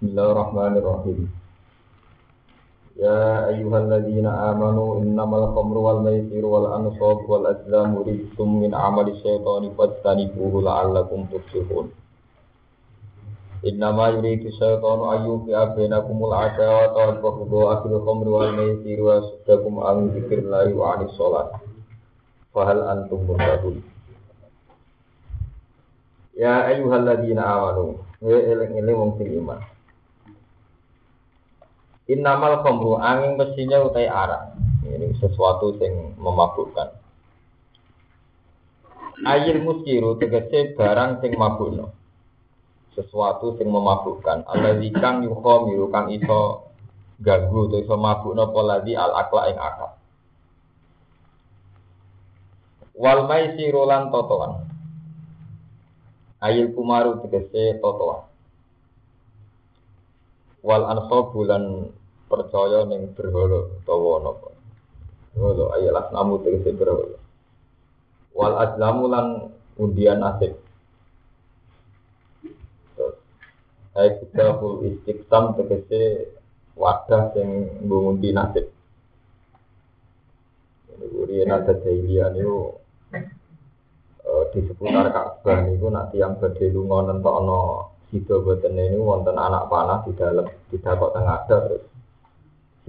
Bismillahirrahmanirrahim. Ya ayyuhalladzina amanu innamal khamru wal maisiru wal ansab wal azlamu rijsum min amali syaitani fajtanibuhu la'allakum tuflihun. Innama yuridu syaitanu ayyuqi'a bainakumul adawata wal baghdha fil khamri wal maisiri wa yasuddakum an dzikrillahi wa 'anis shalah. Fahal antum muhtadun? Ya ayyuhalladzina amanu, wa eling-eling wong iman. Innamal khamru angin mestinya utai arak. Ini sesuatu yang memabukkan. Ayil muskiru tegese barang sing mabukno. Sesuatu sing memabukkan. Alladzi kang yukhamiru kang iso gagu atau iso mabukno poladi al akla ing akal. Wal maisiru lan totoan. Ayil kumaru tegese totoan. Wal ansobu lan percaya ning berhala utawa napa. Ayo las namu tegese berhala. Wal azlamu lan undian nasib. Ayat kita full istiqsam tegese wadah sing ngundi nasib. Ini buri nada jahiliyah niku di seputar Ka'bah niku nak tiang badhe lunga nentokno sida boten ini wonten anak panah di dalam tidak kok tengah terus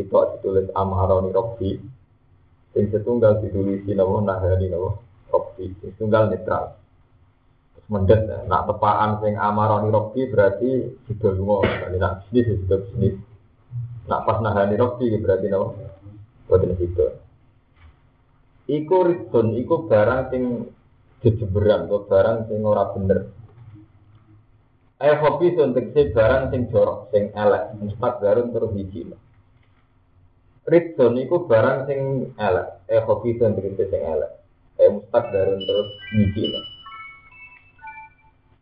sitok ditulis amaroni robbi sing setunggal ditulis nama nahani nama robbi sing tunggal netral. Terus mendet nak tepaan sing amaroni robbi berarti sudah lunga. Kali nak bisnis sudah bisnis. Nak pas nahani robbi berarti nama boten situ iku ridon iku barang sing jejeberan barang sing ora bener. Eh hobi untuk barang sing jorok, sing elek, garun terus hiji. Ridson iku barang sing elek, eh hobi untuk sing elek, eh mustak garun terus hiji.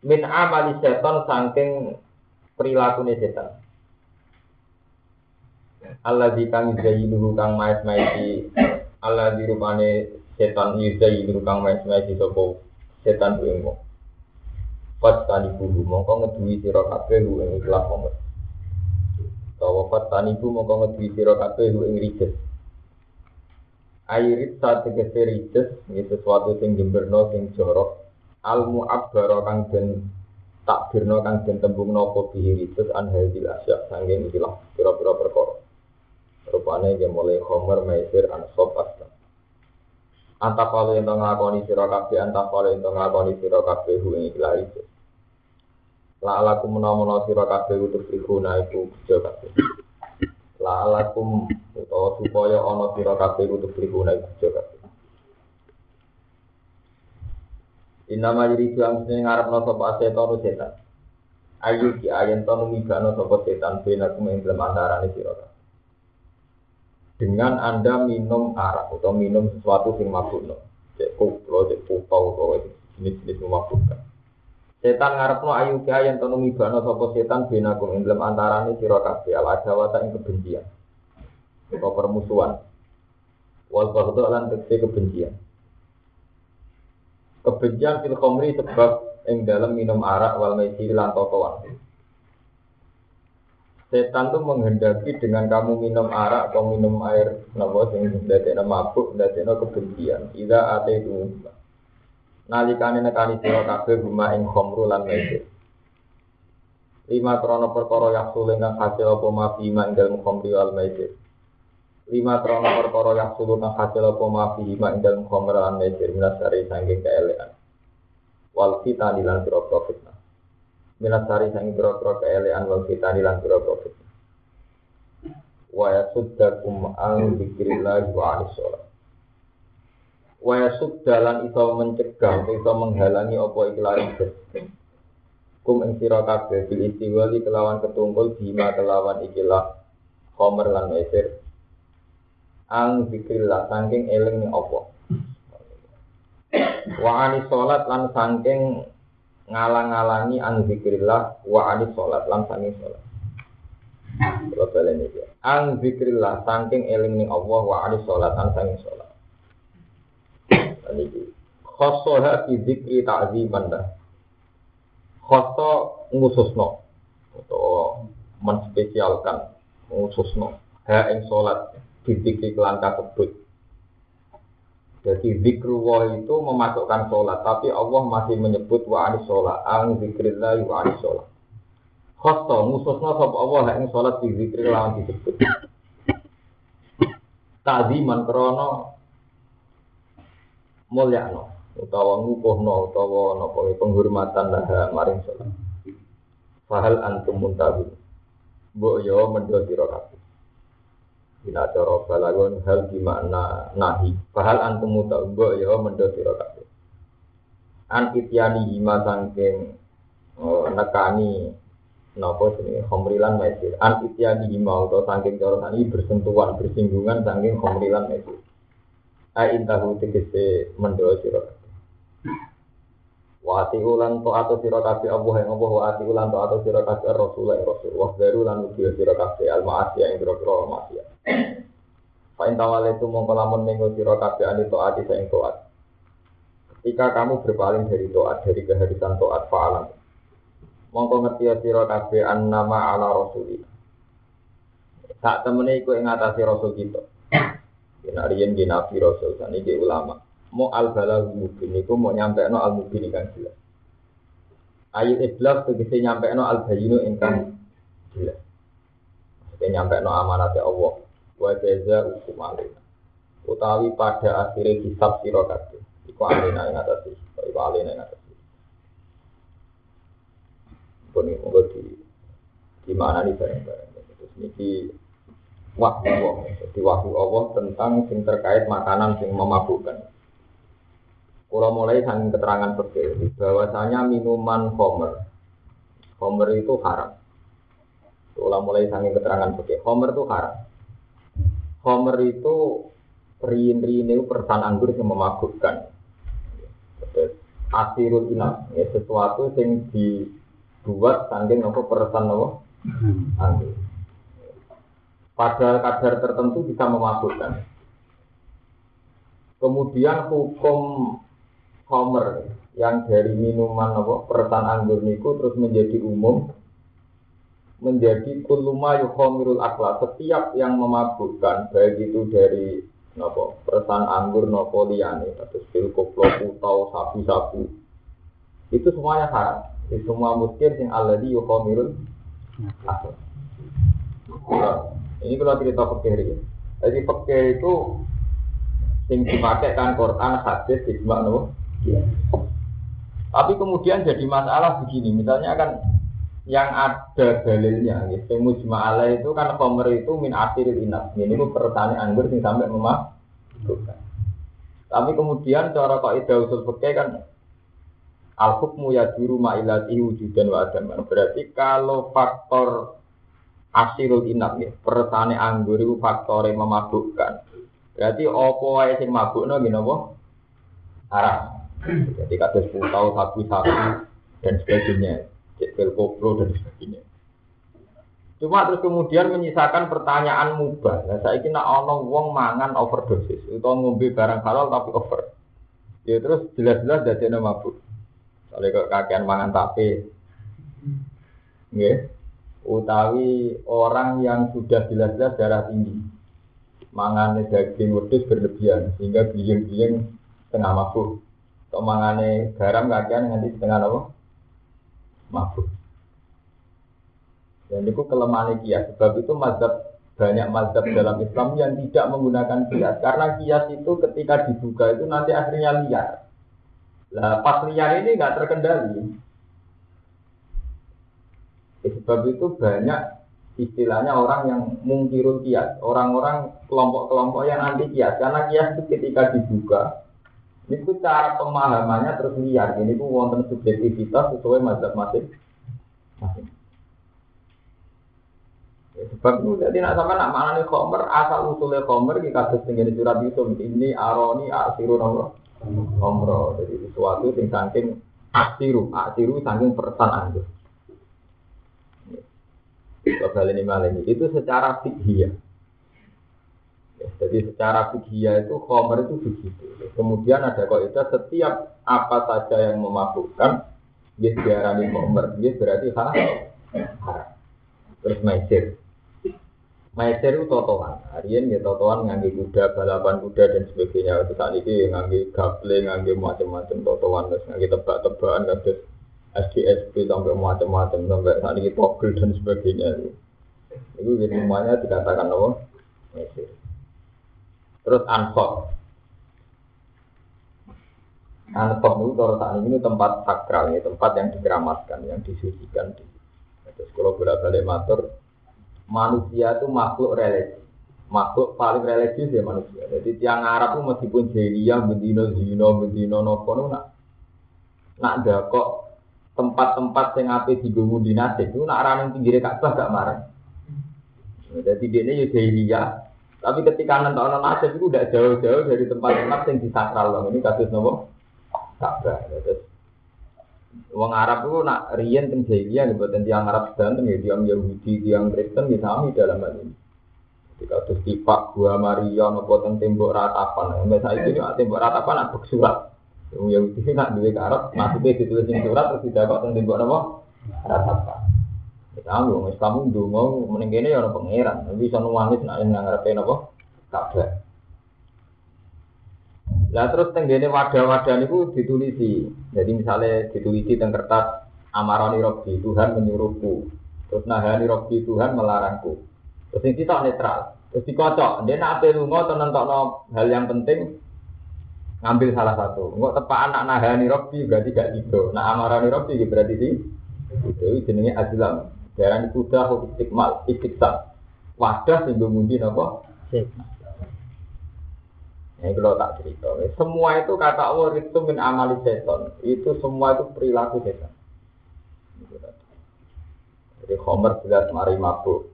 Min amali setan saking perilaku setan. Allah di kang dulu kang mais maisi Allah di rupane setan dulu kang mais maisi sopo setan kuingmu. Fat tani buhu mongko ngedui kabeh hu ing ikhlas momen. Tani buhu mongko ngedui sira kabeh ing rijes. Airit saat tegese rijes ini sesuatu sing jemberno sing jorok. Al mu'abbara kang den takbirno kang den tembung nopo bihi rijes an hadil asya sangge ikilah pira-pira perkara. Rupane ge mulai khomer maisir an sop asta. Antapalo ento nglakoni sira kabeh antapalo ento nglakoni sira kabeh ing ikhlas rijes. La alakum menawa sira kabeh utus iku kerja kabeh. La alakum utawa supaya ana sira kabeh utus ikhuna iku kabeh. Inama yuri juang sini ngarepno sapa setan setan. Ayu ki ayen tonu migano sapa setan bena kum ing dalam antarane sira Dengan Anda minum arak atau minum sesuatu sing mabukno. Cek koplo, cek pupau, atau jenis-jenis memabukkan. Setan ngarepno ayu kaya yang tonu mibano sapa setan binakum ing dalam antarane sira kabeh al adawata ing kebencian. Atau permusuhan. Wal baghdha lan tekse kebencian. Kebencian fil khamri sebab ing dalam minum arak wal maisir lan totoan. Setan tuh menghendaki dengan kamu minum arak atau minum air napa sing ndadekno mabuk, ndadekno kebencian. Ida ate itu nalikane nekani sira kabeh guma ing khamru lan maisir. Lima krono perkara yaksul kang hasil apa mafi ing dalem khamri wal maisir. Lima krono perkara yaksul kang hasil apa mafi ing dalem khamri keelekan. Wal kita dilan sira fitnah. Sanging pira-pira keelekan wal kita dilan sira fitnah. Wa yasuddakum an dzikrillah wa anis Waya dalan iso mencegah iso menghalangi apa riset. Kum ing sira kabeh bil istiwali kelawan ketungkul bima kelawan ikilah khomer lan mesir. Ang zikrillah saking eling apa. Wa ani salat lan saking ngalang-alangi ang zikrillah wa ani salat lan saking salat. Kalau. Ang zikrillah saking eling ning Allah wa ani salat lan saking salat niki khosoha fi dzikri ta'ziman dah khoso ngususno atau menspesialkan khususno ha ing salat didikri kelan kasebut. Jadi zikrullah itu memasukkan sholat, tapi Allah masih menyebut wa anis sholat, ang zikrillah wa anis sholat. Khosto, mususna sop Allah ing sholat di zikri lawan disebut. Taziman krono mulyakno utawa ngukuhno utawa napa penghormatan lah maring sholat. Fahal antum muntabi. Mbok yo mendho sira kabeh. Bila cara balagon hal di makna nahi. Fahal antum muntabi mbok yo mendho sira kabeh. An ityani hima sangking oh, nekani napa jenenge khomrilan mesir an ityani mau to saking cara bersentuhan bersinggungan saking khomrilan mesir a intahu tegese mendo sira wa ati ulan to ato sira kabeh Allah yang Allah wa ati ulan to ato sira kabeh rasul ya rasul. Wa baru lan ugi sira kabeh al ma'asi yang biro-biro maksiat fa intawale tu mongko lamun ning sira kabeh ani to ati sing toat. Ketika kamu berpaling dari toat dari kehadisan toat fa'alam. Mongko ngerti sira kabeh annama ala rasulillah tak temene iku ing atase rasul kita yen riyen di nabi rasul saniki ulama. Mau al balagh mubin iku mau nyampe no al mubin kan jelas. Ayat iblas tegese nyampe no al bayinu ingkang jelas. Tegese nyampe no amanat Allah. Wa jaza hukum alina utawi pada akhirnya hisab sira kabeh. Iku alina ing atase iku alina ing atase pun ini di di mana nih bareng-bareng. Terus ini wahyu Allah, jadi wahyu Allah tentang sing terkait makanan sing memabukkan. Kalau mulai sang keterangan seperti bahwasanya minuman homer, homer itu haram. Kalau mulai sang keterangan seperti homer itu haram. Homer itu rin-rin itu persan anggur yang memabukkan. Asirul inap, ya, sesuatu yang di buat saking nopo peresan nopo hmm. anggur. Pada kadar tertentu bisa memabukkan. Kemudian hukum homer yang dari minuman nopo peresan anggur niku terus menjadi umum menjadi kuluma yukhomirul akla setiap yang memabukkan baik itu dari nopo peresan anggur nopo liane atau pil koplo putau sapu-sapu itu semuanya haram di semua muskir yang alladhi yukomirul asal. Ini kalau cerita fakir ya. Jadi fakir itu yang dipakai kan Quran, hadis, ijma, no? Ya. Tapi kemudian jadi masalah begini, misalnya kan yang ada dalilnya, gitu. Mujma'ala itu kan komer itu min asiril. Ini itu pertanyaan anggur yang sampai memah. Tapi kemudian cara kok ida usul fakir kan al hukmu ya duru ma'ilati wujudan wa adaman. Berarti kalau faktor asirul inap ya, peresane anggur itu faktor yang memabukkan. Berarti opo wae sing mabukno gini apa? Haram. Jadi kados putau sabu-sabu dan sebagainya, cekel koplo dan sebagainya. Cuma terus kemudian menyisakan pertanyaan mubah. Nah, saya kira ono wong mangan overdosis, atau ngombe barang halal tapi over. Ya terus jelas-jelas jadi mabuk. Kalau kakean mangan tape. Nggih. Utawi orang yang sudah jelas-jelas darah tinggi. Mangane daging wedhus berlebihan sehingga biyen-biyen tengah mabuk. Atau mangane garam kakean nganti setengah apa? Mabuk. Dan itu kelemahan kias. Sebab itu mazhab banyak mazhab dalam Islam yang tidak menggunakan kias. Karena kias itu ketika dibuka itu nanti akhirnya liar. Lah pas liar ini nggak terkendali. Sebab itu banyak istilahnya orang yang mungkirul kias, orang-orang kelompok-kelompok yang anti kias. Karena kias itu ketika dibuka, ini tuh cara pemahamannya terus liar. Ini tuh wonten subjektivitas sesuai mazhab masing masing. Ya, sebab itu jadi nak sama nak mana nih komer asal usulnya komer kita kasus tinggal di surat itu ini aroni asiru nomor Omro, jadi sesuatu yang saking asiru, asiru saking persan anjir. Coba ini malah ini, itu secara fikih Ya, jadi secara fikih itu khomer itu begitu. Kemudian ada itu setiap apa saja yang memabukkan, dia diarani khomer, dia berarti haram. Terus maisir. Maisir itu totoan. Harian ya totoan ngangge kuda, balapan kuda dan sebagainya. Terus saat ini ngangge gable, ngangge macam-macam totoan. Terus ngangge tebak-tebakan, terus SDSP sampai macam-macam sampai saat ini togel dan sebagainya. Itu semuanya dikatakan apa? Terus ansor. Ansor itu kalau saat ini tempat sakral, ya, tempat yang dikeramatkan, yang disucikan. Terus kalau bolak-balik matur, manusia itu makhluk religi. Makhluk paling religius ya manusia. Jadi tiang Arab itu meskipun jahiliyah, bedino zino, bedino nopo, nak nak ada kok tempat-tempat yang apa di dinasti itu nak yang tinggi Ka'bah gak marah. Jadi dia ini ya jahiliyah. Tapi ketika nanti orang nasib itu udah jauh-jauh dari tempat-tempat yang disakral loh. Ini kasus nopo Ka'bah. Wong Arab itu nak rian teng jahiliyah buatan tiang Arab sedanten ya tiang Yahudi, tiang Kristen ya sami dalam hal ini. Ketika terus tipak gua Maria nopo teng tembok ratapan. Misalnya itu tembok ratapan nak surat. Yang Yahudi nak duwe ke Arab, maksudnya ditulis di surat terus tidak kok teng tembok nopo ratapan. Kita wong Islam ndonga mending kene ya orang pangeran. Tapi iso nuwangis nak ngarepe napa? Kabeh. Lah terus tenggene wadah-wadah niku ditulisi. Jadi misalnya ditulisi teng kertas amarani robbi Tuhan menyuruhku. Terus nahani robbi Tuhan melarangku. Terus ini kita netral. Terus dikocok. Dia nak apa lunga atau nentokno hal yang penting ngambil salah satu. Enggak tepat anak nahani robbi berarti gak gitu. Nah amarani robbi berarti di itu jenenge azlam. Darah itu udah istikmal, istiksa. Wadah sing mundi napa? Ini kalau tak cerita. Semua itu kata Allah itu min amali seton. Itu semua itu perilaku setan. Jadi Homer jelas mari mabuk.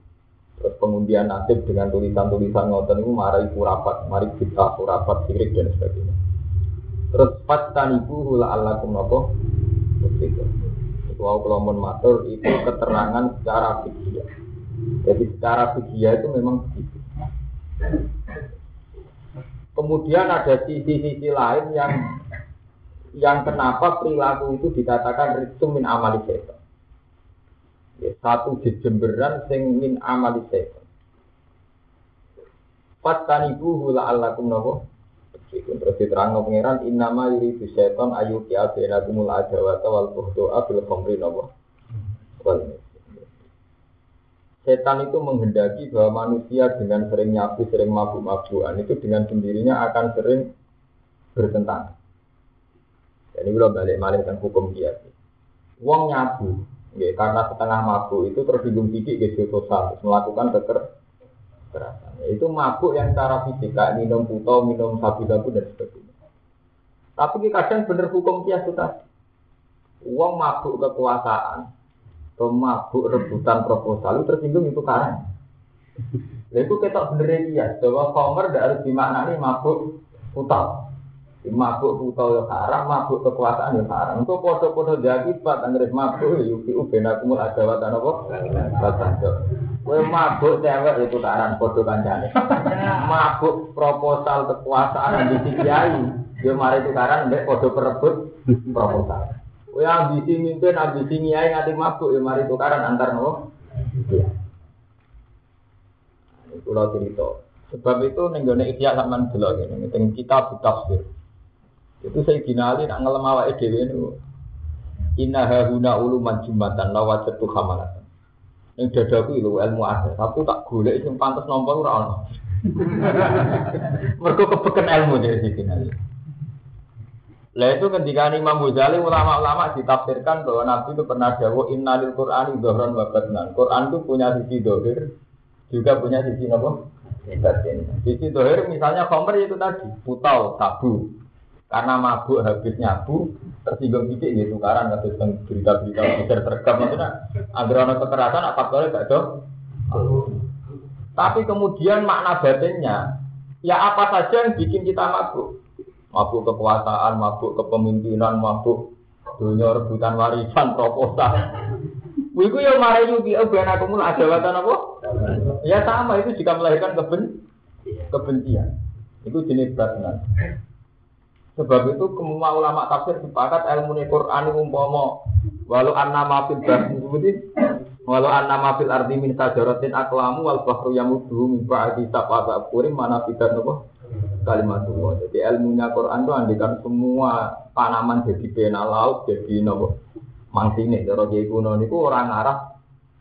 Terus kemudian nasib dengan tulisan-tulisan ngoten itu mari rapat, mari kita rapat sirik dan sebagainya. Terus pas tanibu hula alakum nopo. Itu. Itu kalau kelompok matur itu keterangan secara fikih. Jadi secara fikih itu memang begitu. Kemudian ada sisi-sisi lain yang yang kenapa perilaku itu dikatakan rizum min amali setan. Ya, satu jejemberan sing min amali setan. Hula allakum nopo. Terus diterang no pengiran innama yuri setan ayu kia benakumul adawata wal buhdoa bil khomri. Wal setan itu menghendaki bahwa manusia dengan sering nyabu, sering mabuk-mabukan itu dengan sendirinya akan sering bertentangan. Jadi kalau balik balik dan hukum dia, uang nyabu, ya, karena setengah mabuk itu tersinggung sedikit gitu sosial, melakukan keker kekerasan. Itu mabuk yang secara fisik, kayak minum puto, minum sabu-sabu dan sebagainya. Tapi kadang bener hukum kias itu tadi. Uang mabuk kekuasaan, mabuk rebutan proposal itu tersinggung itu karang. Lalu kita bener ya, bahwa komer tidak harus dimaknani mabuk utang. Mabuk utang ya karang, mabuk kekuasaan ya karang. Untuk foto-foto jadi pak anggris mabuk ya yuki ubena kumul ada watan apa? Watan Kue mabuk cewek itu karang foto kancane. Mabuk proposal kekuasaan di kiai, mari itu karang, mbak foto perebut proposal. Ya ambisi mimpin, ambisi nyai nganti mabuk ya mari tukaran antar nopo. Ini pulau cerita. Sebab itu nenggone ikhya dulu ini, teng kita tafsir. Itu saya dinali nak ngelem awake dhewe niku. Inna hahuna uluman jumatan lawajatu hamalatan. Yang dadaku itu ilmu ada, aku tak golek sing pantes nampa ora ono. Mergo kebeken ilmu dari sini nanti. Lah itu ketika Imam Ghazali ulama-ulama ditafsirkan bahwa Nabi itu pernah jawab innalil Qur'ani dohron wa batnan. Quran itu punya sisi dohir, juga punya sisi apa? Batin. Sisi dohir misalnya Khomer itu tadi, putau, tabu. Karena mabuk habis nyabu, tersinggung titik gitu karena kasus berita-berita besar terekam maksudnya agar ada kekerasan apa boleh gak dong? Tapi kemudian makna batinnya, ya apa saja yang bikin kita mabuk? mabuk kekuasaan, mabuk kepemimpinan, mabuk dunia rebutan warisan, proposal. Wiku ya mari yuki ben aku mulai ada watan apa? Ya sama itu jika melahirkan keben kebencian. Itu jenis berat Sebab itu semua ulama tafsir sepakat ilmu Quran itu umpama walau anna ma fil seperti Walau anna fil ardi min sajaratin aklamu wal bahru yamudhu min ba'di sab'a abkurim mana nopo kalimat Allah. Jadi ilmunya Quran itu andikan semua tanaman jadi pena laut jadi nopo mangsine. Cara kiai kuno niku orang arah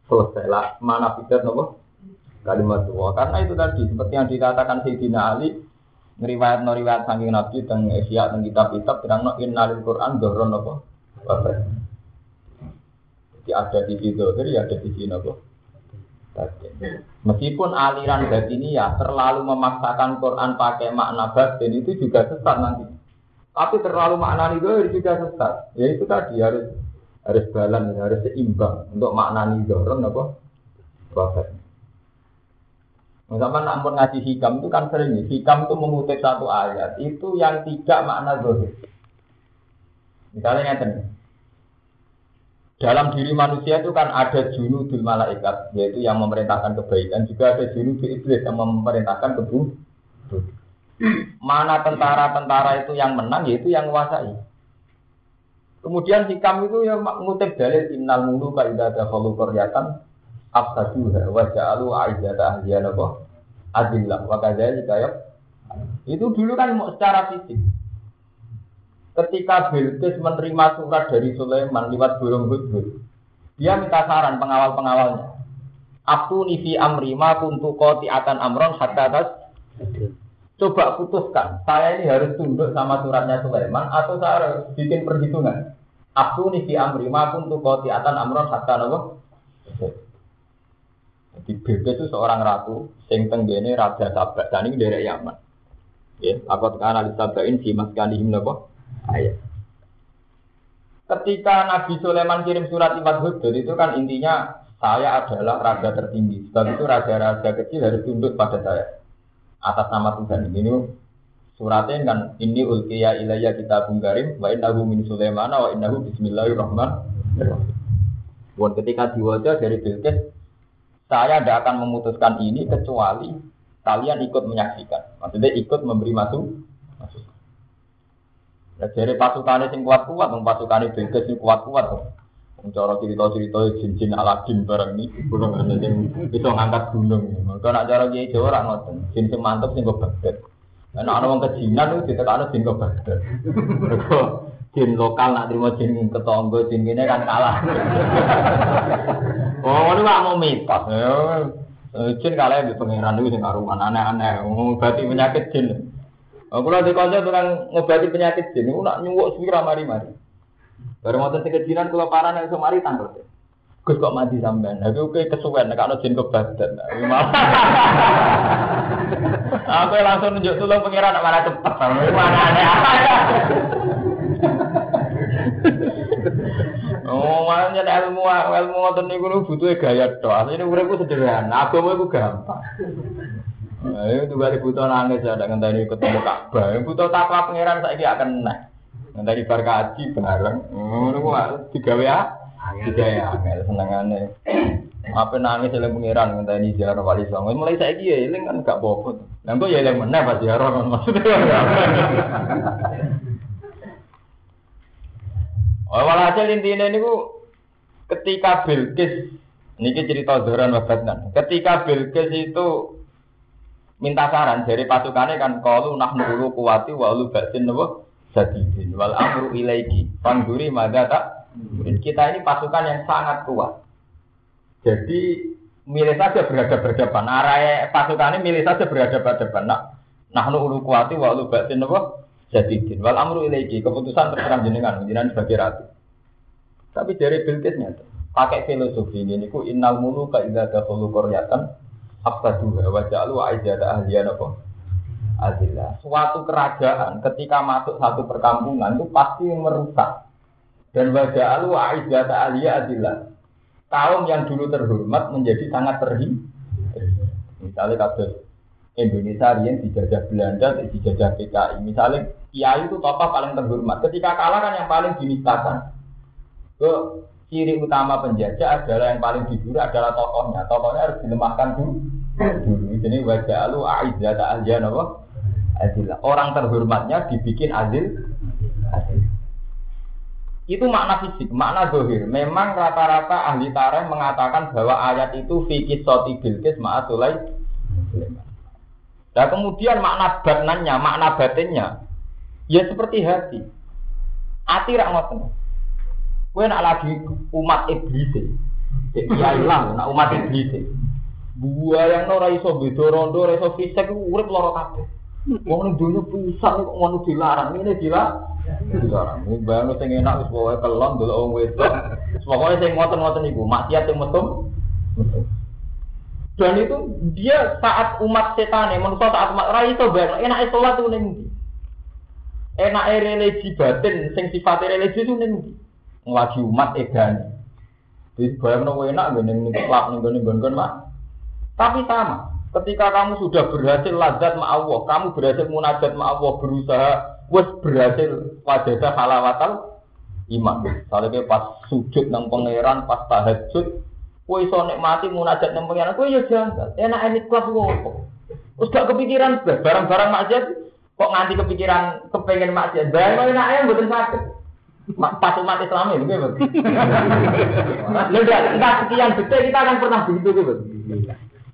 selesai lah mana nopo kalimat Allah. Karena itu tadi seperti yang dikatakan Sayyidina Ali ngriwayat no riwayat saking Nabi teng Asia teng kitab-kitab terang no innalil Quran doron nopo. Jadi ada di situ, jadi ada di sini nopo Meskipun aliran batin ya terlalu memaksakan Quran pakai makna batin itu juga sesat nanti. Tapi terlalu makna itu juga sesat. Ya itu tadi harus harus balan, harus seimbang untuk makna doron apa? Bapak. Misalnya nampun ngaji hikam itu kan sering hikam itu mengutip satu ayat itu yang tidak makna zohir. Misalnya yang dalam diri manusia itu kan ada junudul malaikat, yaitu yang memerintahkan kebaikan, juga ada junudul iblis yang memerintahkan keburukan. Mana tentara-tentara itu yang menang, yaitu yang menguasai. Kemudian hikam itu yang mengutip dalil innal mulu kaidah dakhalu qaryatan afsaduha wa ja'alu aizata ahliya napa adillah wa kadzalika ya itu dulu kan secara fisik ketika Bilqis menerima surat dari Sulaiman lewat burung hudhud, dia minta saran pengawal-pengawalnya. Aku nifi amri ma kuntu akan amron hatta atas. Coba putuskan, saya ini harus tunduk sama suratnya Sulaiman atau saya harus bikin perhitungan. Aku nifi amri ma kuntu akan amron hatta nabo. Jadi Bilqis itu seorang ratu, sing tenggene raja Sabak, dan ini dari Yaman. Ya, aku tekan alis Sabain si mas kalihim nabo ayat. Ketika Nabi Sulaiman kirim surat lewat Hudud itu kan intinya saya adalah raja tertinggi. Sebab itu raja-raja kecil harus tunduk pada saya. Atas nama Tuhan ini suratnya kan ini ulkiya ilayya kita bungkarim wa innahu min Sulaiman wa innahu bismillahirrahmanirrahim. Buat ketika diwajah dari Bilqis saya tidak akan memutuskan ini kecuali kalian ikut menyaksikan. Maksudnya ikut memberi masuk Ya jadi pasukannya sing kuat-kuat, pasukannya bengkes sing kuat-kuat. Cara cerita-cerita jin-jin Aladin bareng ini, ada yang bisa ngangkat gunung. Kalau nak cara dia Jawa ngoten, jin sing mantep sing kok Baghdad. Nah, ana kejinan itu ditekan jin kok. Jin lokal nak terima jin ketonggo jin ini kan kalah. oh, ini mah mau mitos. Jin kalah di pangeran itu sing karuan aneh-aneh. Berarti penyakit jin. Oh, kalau di konco tukang ngobati penyakit jin, aku nak nyuwuk sepira mari-mari. Baru mau sing kejinan kula parah nek iso mari tanggal. Gus kok mati sampean. Tapi oke kesuwen nek ana jin kebadan. Aku langsung nunjuk tulung pengiran nek mana cepet. Mana aneh apa ya? Oh, makanya ilmu ilmu ngoten niku butuh gaya tok. Asline uripku sederhana, agama iku gampang. Ayo tuh balik butuh nangis ya, dengan tadi ketemu Ka'bah. Butuh takwa pangeran saya akan naik. Dengan tadi bar kaji bareng. Oh, nunggu tiga ya, tiga ya, senengannya. Apa nangis oleh pangeran dengan tadi ziarah wali songo. Mulai saya ya, ini kan gak bobot. Nanti ya yang mana pas ziarah kan maksudnya. Walhasil intinya ini ketika Bilqis, ini cerita Zoran wabatnan. Ketika Bilqis itu minta saran dari pasukannya kan kalau nah nulu kuwati wa lu batin nopo sadidin wal amru ilaiki pangguri mada tak kita ini pasukan yang sangat kuat. Jadi milih saja berhadapan-hadapan arah pasukannya milih saja berhadapan-hadapan nah nah nulu kuwati wa lu batin nopo sadidin wal amru ilaiki keputusan terserah jenengan jenengan sebagai ratu. Tapi dari Bilqisnya pakai filosofi ini ku innal muluka idza dakhulu qaryatan absaduha wa ja'alu aizata ahliya napa adillah suatu kerajaan ketika masuk satu perkampungan itu pasti merusak dan wa ja'alu aizata ahliya adillah. Kaum yang dulu terhormat menjadi sangat terhi misalnya kasus Indonesia yang dijajah Belanda, dijajah PKI. Misalnya Kiai itu tokoh paling terhormat. Ketika kalah kan yang paling dinistakan. Ke ciri utama penjajah adalah yang paling diburu adalah tokohnya. Tokohnya harus dilemahkan dulu. Dulu ini wajah lu aizzata ahliya apa? Adil. Orang terhormatnya dibikin adil. Adil. Itu makna fisik, makna dohir. Memang rata-rata ahli tareh mengatakan bahwa ayat itu fikih soti bilkis ma'atulai Nah kemudian makna batnannya, makna batinnya, ya seperti hati. Hati rak ngoten. Kowe nak lagi umat iblis. Ya ilang, nak umat iblis. Buaya yang ora iso beda rondo, ora iso fisik urip lara kabeh. Wong ning dunya pisan kok ngono dilarang, ini dilarang. Dilarang. Bangun sing enak wis pokoke kelon delok wong wedok. Pokoke sing ngoten-ngoten iku, maksiat sing metu. Dan itu dia saat umat setan ya, menurut saat umat rai itu banget, enak sholat tuh neng Enak religi batin, sing sifatnya religi itu neng Ngelaji umat edan. Jadi bayang nopo enak, gak neng kelap neng neng neng mak. Tapi sama, ketika kamu sudah berhasil lazat ma Allah, kamu berhasil munajat ma Allah, berusaha, wes berhasil wajah halawatal iman. Soalnya pas sujud nang pangeran, pas tahajud, Kowe iso nikmati munajat nang pengen kowe ya janggal. Enak enik kelas opo? Wis gak kepikiran barang-barang maksiat kok nganti kepikiran kepengen maksiat. Barang enak ae mboten sakit. Pas umat Islam ini begitu. Lalu entah sekian detik kita akan pernah begitu gitu.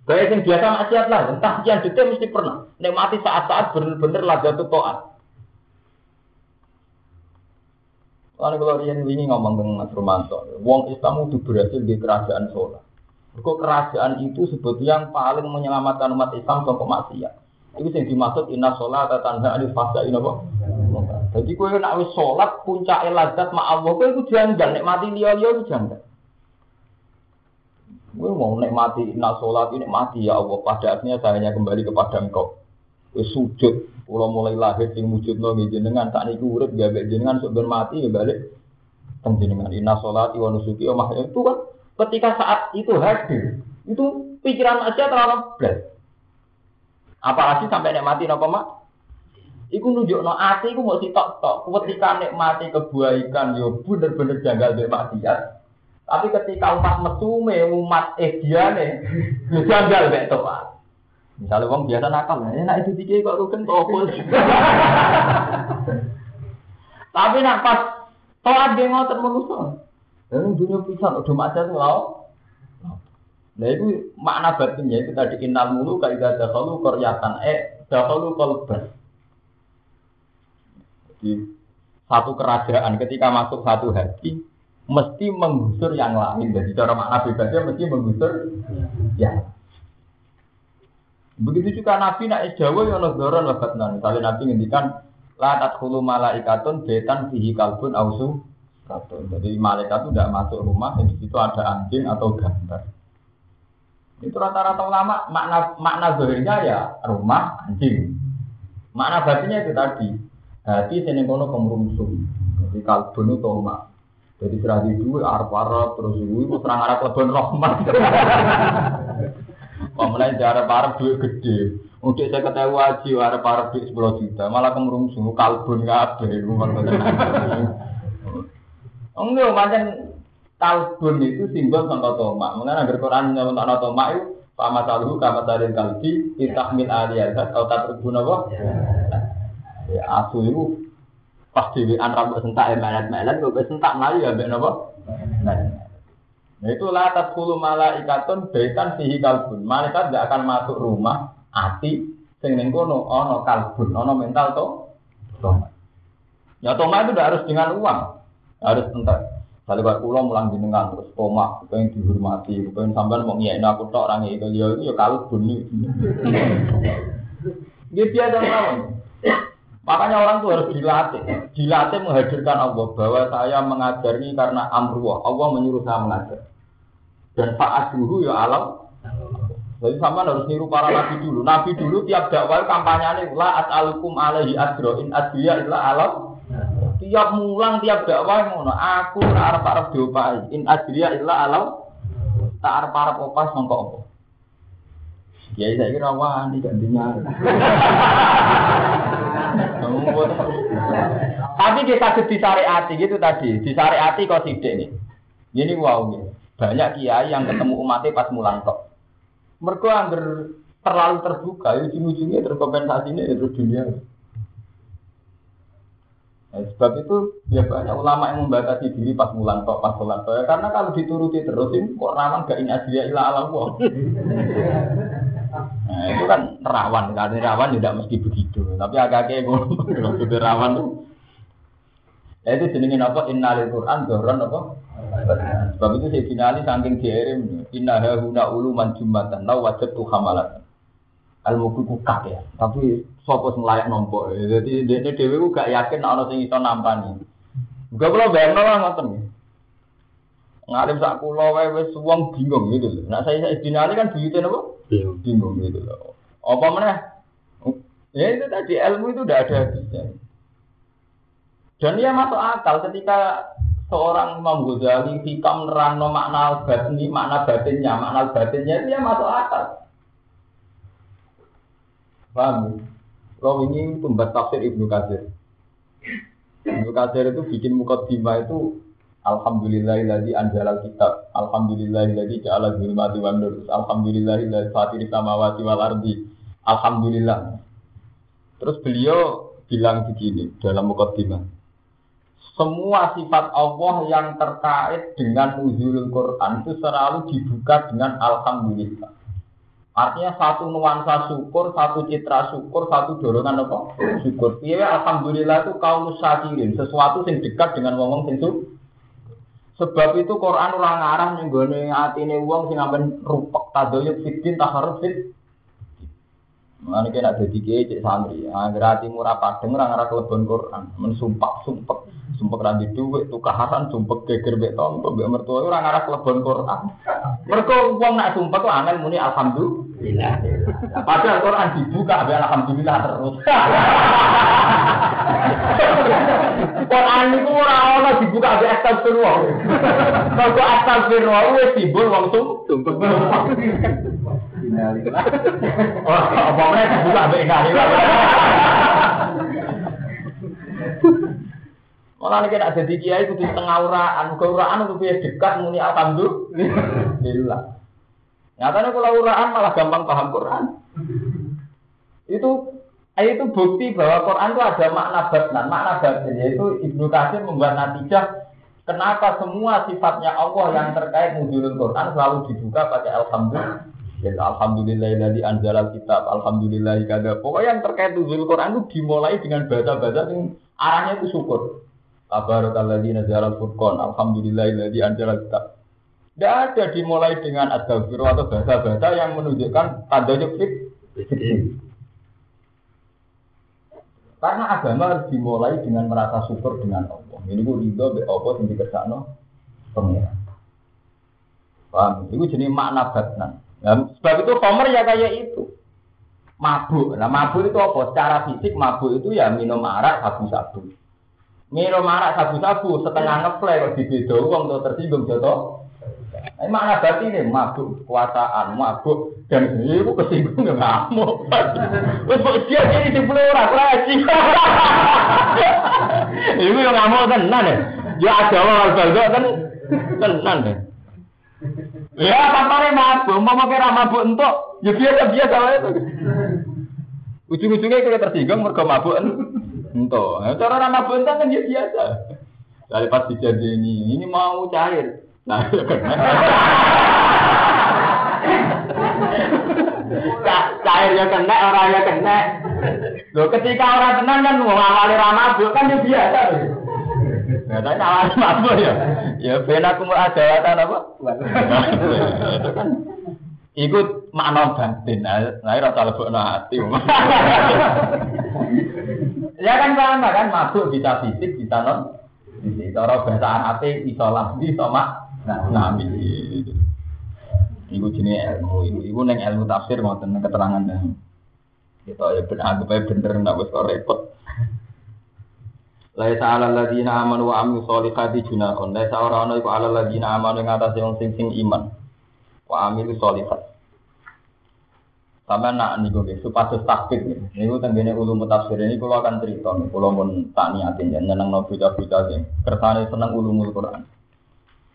Kayak yang biasa maksiat lah, entah sekian detik mesti pernah. Nikmati saat-saat bener-bener lagatul to'at. Karena kalau Rian ini ngomong dengan Mas Romanto, Wong Islam itu berhasil di kerajaan sholat. Kok kerajaan itu sebetulnya yang paling menyelamatkan umat Islam dari maksiat. Itu yang dimaksud inna sholat tanda alif fasa ini apa? Jadi kue nak wis sholat puncak eladat ma Allah kue itu janggal nikmati dia dia itu janggal. Kue mau nikmati inna sholat ini nikmati ya Allah. Pada akhirnya saya hanya kembali kepada engkau. Kue sujud Kulo mulai lahir sing wujudno nggih jenengan tak niku urip gawe jenengan sok mati ya balik teng jenengan inna sholati wa nusuki wa itu kan ketika saat itu hadir itu pikiran aja terlalu berat. Apalagi sampai nek mati napa mak? Iku nunjukno ati iku mau sitok tok. Ketika nikmati kebaikan yo bener-bener janggal mbek maksiat. Tapi ketika umat mesume, umat ediane, janggal mbek toat. Misalnya uang biasa nakal, ya enak itu tiga kok rukun topol. Tapi nak pas toat dia ngotot manusia. Dan dunia pisan udah macet lau. Nah itu makna batinnya itu tadi inal mulu kaidah dahulu koryatan eh dahulu kolbas. Jadi satu kerajaan ketika masuk satu hati mesti menggusur yang lain. Jadi cara makna bebasnya mesti menggusur ya. Begitu juga Nabi nak Jawa ya ono doron wa batnan. Kalau Nabi ngendikan la tadkhulu malaikatun betan fihi kalbun ausu. Jadi malaikat itu tidak masuk rumah di situ ada anjing atau gambar. Itu rata-rata ulama makna makna zahirnya ya rumah anjing. Makna batinnya itu tadi hati sini kono kemrungsung. Jadi kalbun itu rumah. Jadi serah di dua terus itu serang arab lebon rahmat. Wah mulai jarak parah duit gede. Untuk saya kata wajib ada parah duit sepuluh juta. Malah kemurung semua kalbun nggak ada. Oh, enggak, macam kalbun itu simbol sangka toma. Mungkin agar Quran nyebut sama toma itu. Pak Masalhu, Kak Masalhu, Kak Masalhu, Kak Masalhu, Kak Masalhu, Kak Masalhu, Kak Masalhu, Kak Masalhu, Kak Masalhu, Kak kok Kak Masalhu, ya mbek Kak Masalhu, itu latat kulu malaikatun baitan fihi kalbun. Malaikat tidak akan masuk rumah ati sing ning kono ono kalbun, ono mental to. Ya toma itu tidak harus dengan uang, harus entar. Kalau buat pulau mulang jenengan terus toma, pengen dihormati, pengen sampean mau ngiyain aku tok orang itu dia itu ya kalbun ini. Dia biasa lawan. Makanya orang tuh harus dilatih, dilatih menghadirkan Allah bahwa saya mengajar ini karena amruah, Allah menyuruh saya mengajar. Dan saat dulu ya alam. Jadi sama harus niru para nabi dulu. Nabi dulu tiap dakwah kampanye ini la as'alukum alaihi adro in adriya illa alam. Tiap mulang tiap dakwah ngono. Aku arep arep diopai in adriya illa alam. Tak arep arep opas mongko apa. Ya saya kira wani gantinya. Tapi kita disari hati gitu tadi, disari hati kok sidik nih. Ini wow nih. Banyak kiai yang ketemu umatnya pas mulang kok. Mereka anggar terlalu terbuka, ya ujung-ujungnya terkompensasinya itu dunia. Nah, sebab itu ya banyak ulama yang membatasi diri pas mulan kok pas sholat tok. Karena kalau dituruti terus ini kok rawan gak ini asliya ila alam kok. Nah, itu kan rawan, karena rawan tidak mesti begitu. Tapi agak-agak ngono, rawan tuh. Nah, itu jenengin apa? Innalil Quran dohron apa? Sebab itu saya finali saking diirim inna huna uluman jumatan lau wajib tuh hamalat. Ilmu ku ya. Tapi sapa sing layak nampa. Dadi dene dhewe ku gak yakin ana sing iso nampani. Gak kula bayangno lah ngoten. Ngalim sak kula wae wis wong bingung gitu lho. Nah saya saya dinali kan buyute napa? Bingung gitu loh. Apa meneh? Ya itu tadi ilmu itu udah ada habisnya. Dan dia masuk akal ketika seorang Imam Ghazali hikam nerangno makna batini, makna batinnya, makna batinnya itu ya masuk akal. Paham? Kalau ini pembuat tafsir Ibnu Katsir. Ibnu Katsir itu bikin mukadimah itu Alhamdulillahilladzi anjalal kitab. Alhamdulillahilladzi ja'ala zulmati wan nur. Alhamdulillahilladzi fatiri samawati wal ardi. Alhamdulillah. Terus beliau bilang begini dalam mukadimah. Semua sifat Allah yang terkait dengan uzulul Quran itu selalu dibuka dengan alhamdulillah. Artinya satu nuansa syukur, satu citra syukur, satu dorongan apa? Syukur. Iya, alhamdulillah itu kaum syakirin, sesuatu yang dekat dengan ngomong sing Sebab itu Quran orang arah nenggone atine wong sing amben rupak tadoyuk fitin taharuf fit. Mana kena jadi kiai cek santri, agar hati murah padeng orang arah kelebon Quran, mensumpah sumpah sumpah randi duit, tukaran sumpah geger beton, mbek mertua orang arah kelebon Quran. Mereka uang nak sumpah tuh angin muni alhamdulillah. Padahal Quran dibuka be alhamdulillah terus. Quran itu orang orang dibuka be astagfirullah. Kalau astagfirullah wis timbul wong sumpah. Oh, apa meneh dibuka be ngene. Malah nek ada di kiai kudu tengah uraan, ke uraan biasa dekat muni alhamdulillah. Nyatanya kalau uraan malah gampang paham Quran. Itu itu bukti bahwa Quran itu ada makna batnan, makna batin yaitu Ibnu Katsir membuat natijah kenapa semua sifatnya Allah yang terkait nuzulul Quran selalu dibuka pakai alhamdulillah. Ya, alhamdulillah dari anjalal kitab, alhamdulillah kada. Pokoknya yang terkait nuzulul Quran itu dimulai dengan bahasa-bahasa yang arahnya itu syukur. Tabarakalladzi nazala al-furqan. Alhamdulillahilladzi anzala kitab. Tidak ada dimulai dengan astagfirullah atau bahasa-bahasa yang menunjukkan tanda fit. Karena agama harus dimulai dengan merasa syukur dengan Allah. Ini gue ridho be Allah sing dikersakno pengiran. Paham? Itu jenis makna batnan. Nah, sebab itu Homer ya kayak itu. Mabuk. Nah, mabuk itu apa? Secara fisik mabuk itu ya minum arak sabu-sabu. Miro marak sabu-sabu setengah ngeplay kok dibedo wong tuh tersinggung joto. Ini makna berarti ini mabuk kekuasaan, mabuk dan ini aku kesinggung nggak ngamuk. Wes dia ini di pulau orang lagi. Ibu yang ngamuk tenan ya. Ya ada orang baldo kan tenan ya. Ya nih mabuk, mau kira mabuk untuk ya biasa biasa itu. Ujung-ujungnya kita tersinggung mereka mabuk. Entah, cara ramah bentar kan dia biasa. Dari pas dijadi ini, ini mau cair. Nah, cair ya kena, orang ya kena. Loh, ketika orang tenang kan mau ngawali ramah kan dia biasa. Nah, tanya awal mabuk ya. Ya, benar aku mau ada apa? Itu kan ikut makna batin. Nah, rasa lebok hati. Ya kan sama kan mabuk bisa fisik bisa non fisik. Cara bahasa Arab bisa lafzi bisa mak nah nami. Iku jenis ilmu, iku iku neng ilmu tafsir ngoten keterangan dan kita ya benar anggap aja bener nggak bos repot. Laisa ala ladina amanu wa amilu sholihati junahun. Laisa ora ana ala ladina amanu ing atase wong sing sing iman. Wa amilu sholihat. Sama nak niku nggih supados takbir nih. Niku tenggene ulum tafsir ini kalau akan cerita kalau pun tak niatin ya nyeneng no bocah-bocah sing kersane seneng ulumul Quran.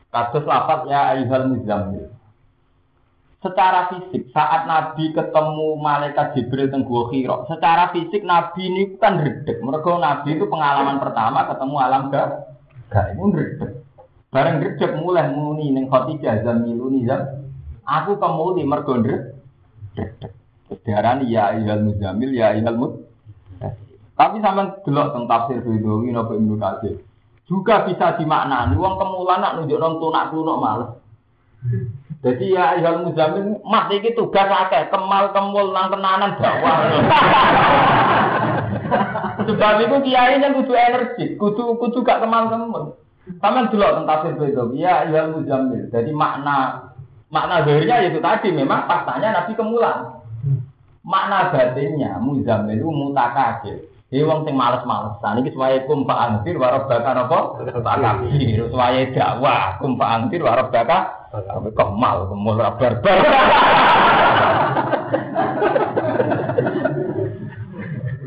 Kasus lapat ya ayyuhal muzammil. secara fisik saat Nabi ketemu malaikat Jibril teng Gua Hira, secara fisik Nabi ini kan redek. Mereka Nabi itu pengalaman pertama ketemu alam gak gak itu redek. Bareng redek mulai muni ning Khadijah zamiluni zam. Aku kemuli mergo redek. Diarani ya ayyuhal muzamil ya ayyuhal mud. Tapi sama delok tentang tafsir Ridhowi napa Ibnu Katsir. Juga bisa dimaknani wong kemulan nak nunjuk nang tunak tunuk males. Jadi ya ayat muzamin mas iki tugas akeh kemal kemul nang tenanan dakwah. Sebab itu kiai yang kudu energi, kudu kudu gak kemal kemul. Sama dulu tentang tafsir itu, ya ayat muzamin. Jadi makna makna zahirnya itu tadi memang faktanya Nabi kemulan. Makna batinnya muzamin itu mutakabir. Ini wong sing males-malesan iki suwaye kum pak angtir warab baka napa? Pak kafir. Suwaye dakwah kum pak angtir warab baka kemal kemul barbar.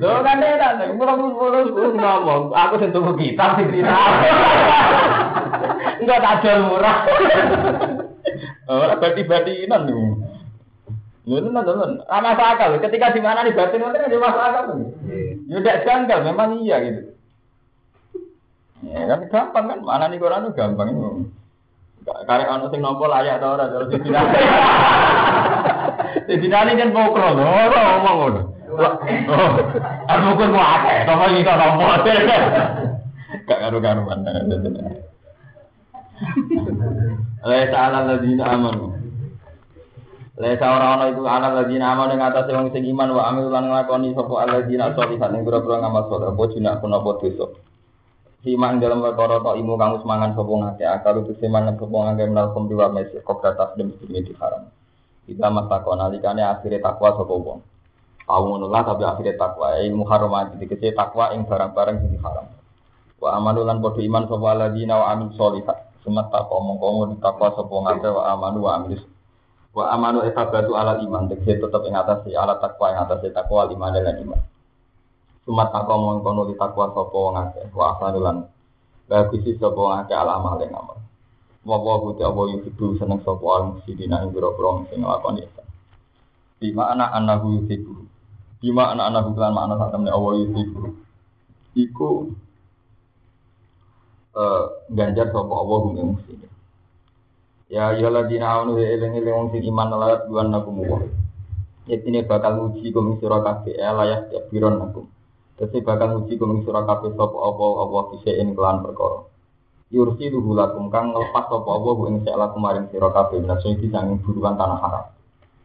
Lho kan nek mulo-mulo ngomong, aku sing tuku kitab sing cerita. Enggak tak jual murah. Ora bati-batinan niku. Ya tenan tenan. Ana akal. Ketika di mana nih batin nanti ada masuk akal. Ya udah janggal memang iya gitu. Ya kan gampang kan mana nih Quran itu gampang. Karek ana sing nampa layak ta ora terus dibinani. Dibinani kan pokro lho, ora ngomong ngono. Aku mungkin mau akeh, to kok nampa. Gak karo-karuan. Laisa ala ladina amanu. Laisa ora ana iku ana ladina amanu ing atase wong sing iman wa amil lan nglakoni sapa alladzina sholihat ing pira-pira ngamal saleh apa jinak pun apa dosa. Siman dalam perkara tok imu kang semangan sapa ngake akal itu semangan sapa ngake menal kumpi wa mesi kok data dem di haram. Kita masako nalikane akhire takwa sapa wong. Tahu ngono lah tapi akhire takwa ilmu haram dikece takwa ing barang-barang sing haram. Wa amanu lan padha iman sapa alladzina wa amil. Sumat takwa mongko takwa sapa ngake wa amanu wa amil wa amanu etabatu ala iman. Tegese tetep ing atas ala takwa ing atas takwa iman lan iman. Sumat takwa mongko di takwa sapa wong wa asanulan bagisi sapa wong akeh ala amal ing amal. Wa wa buti apa seneng sapa al musidina ing boro-boro sing nglakoni di mana anahu yuhibu di mana anahu lan makna sak temne Allah yuhibu iku eh ganjar sapa Allah ing muslimin Ya ya ladina amanu ya eling eling wong sing iman layak duan nakum wa. Yatine bakal uji kum sira kabeh ya layak ya biron nakum. Dadi bakal uji sira kabeh sapa apa apa bisa ing kelan. Yursi luhu lakum kang nglepas sapa apa ing sak lakum maring sira kabeh naso iki sanging buruan tanah haram.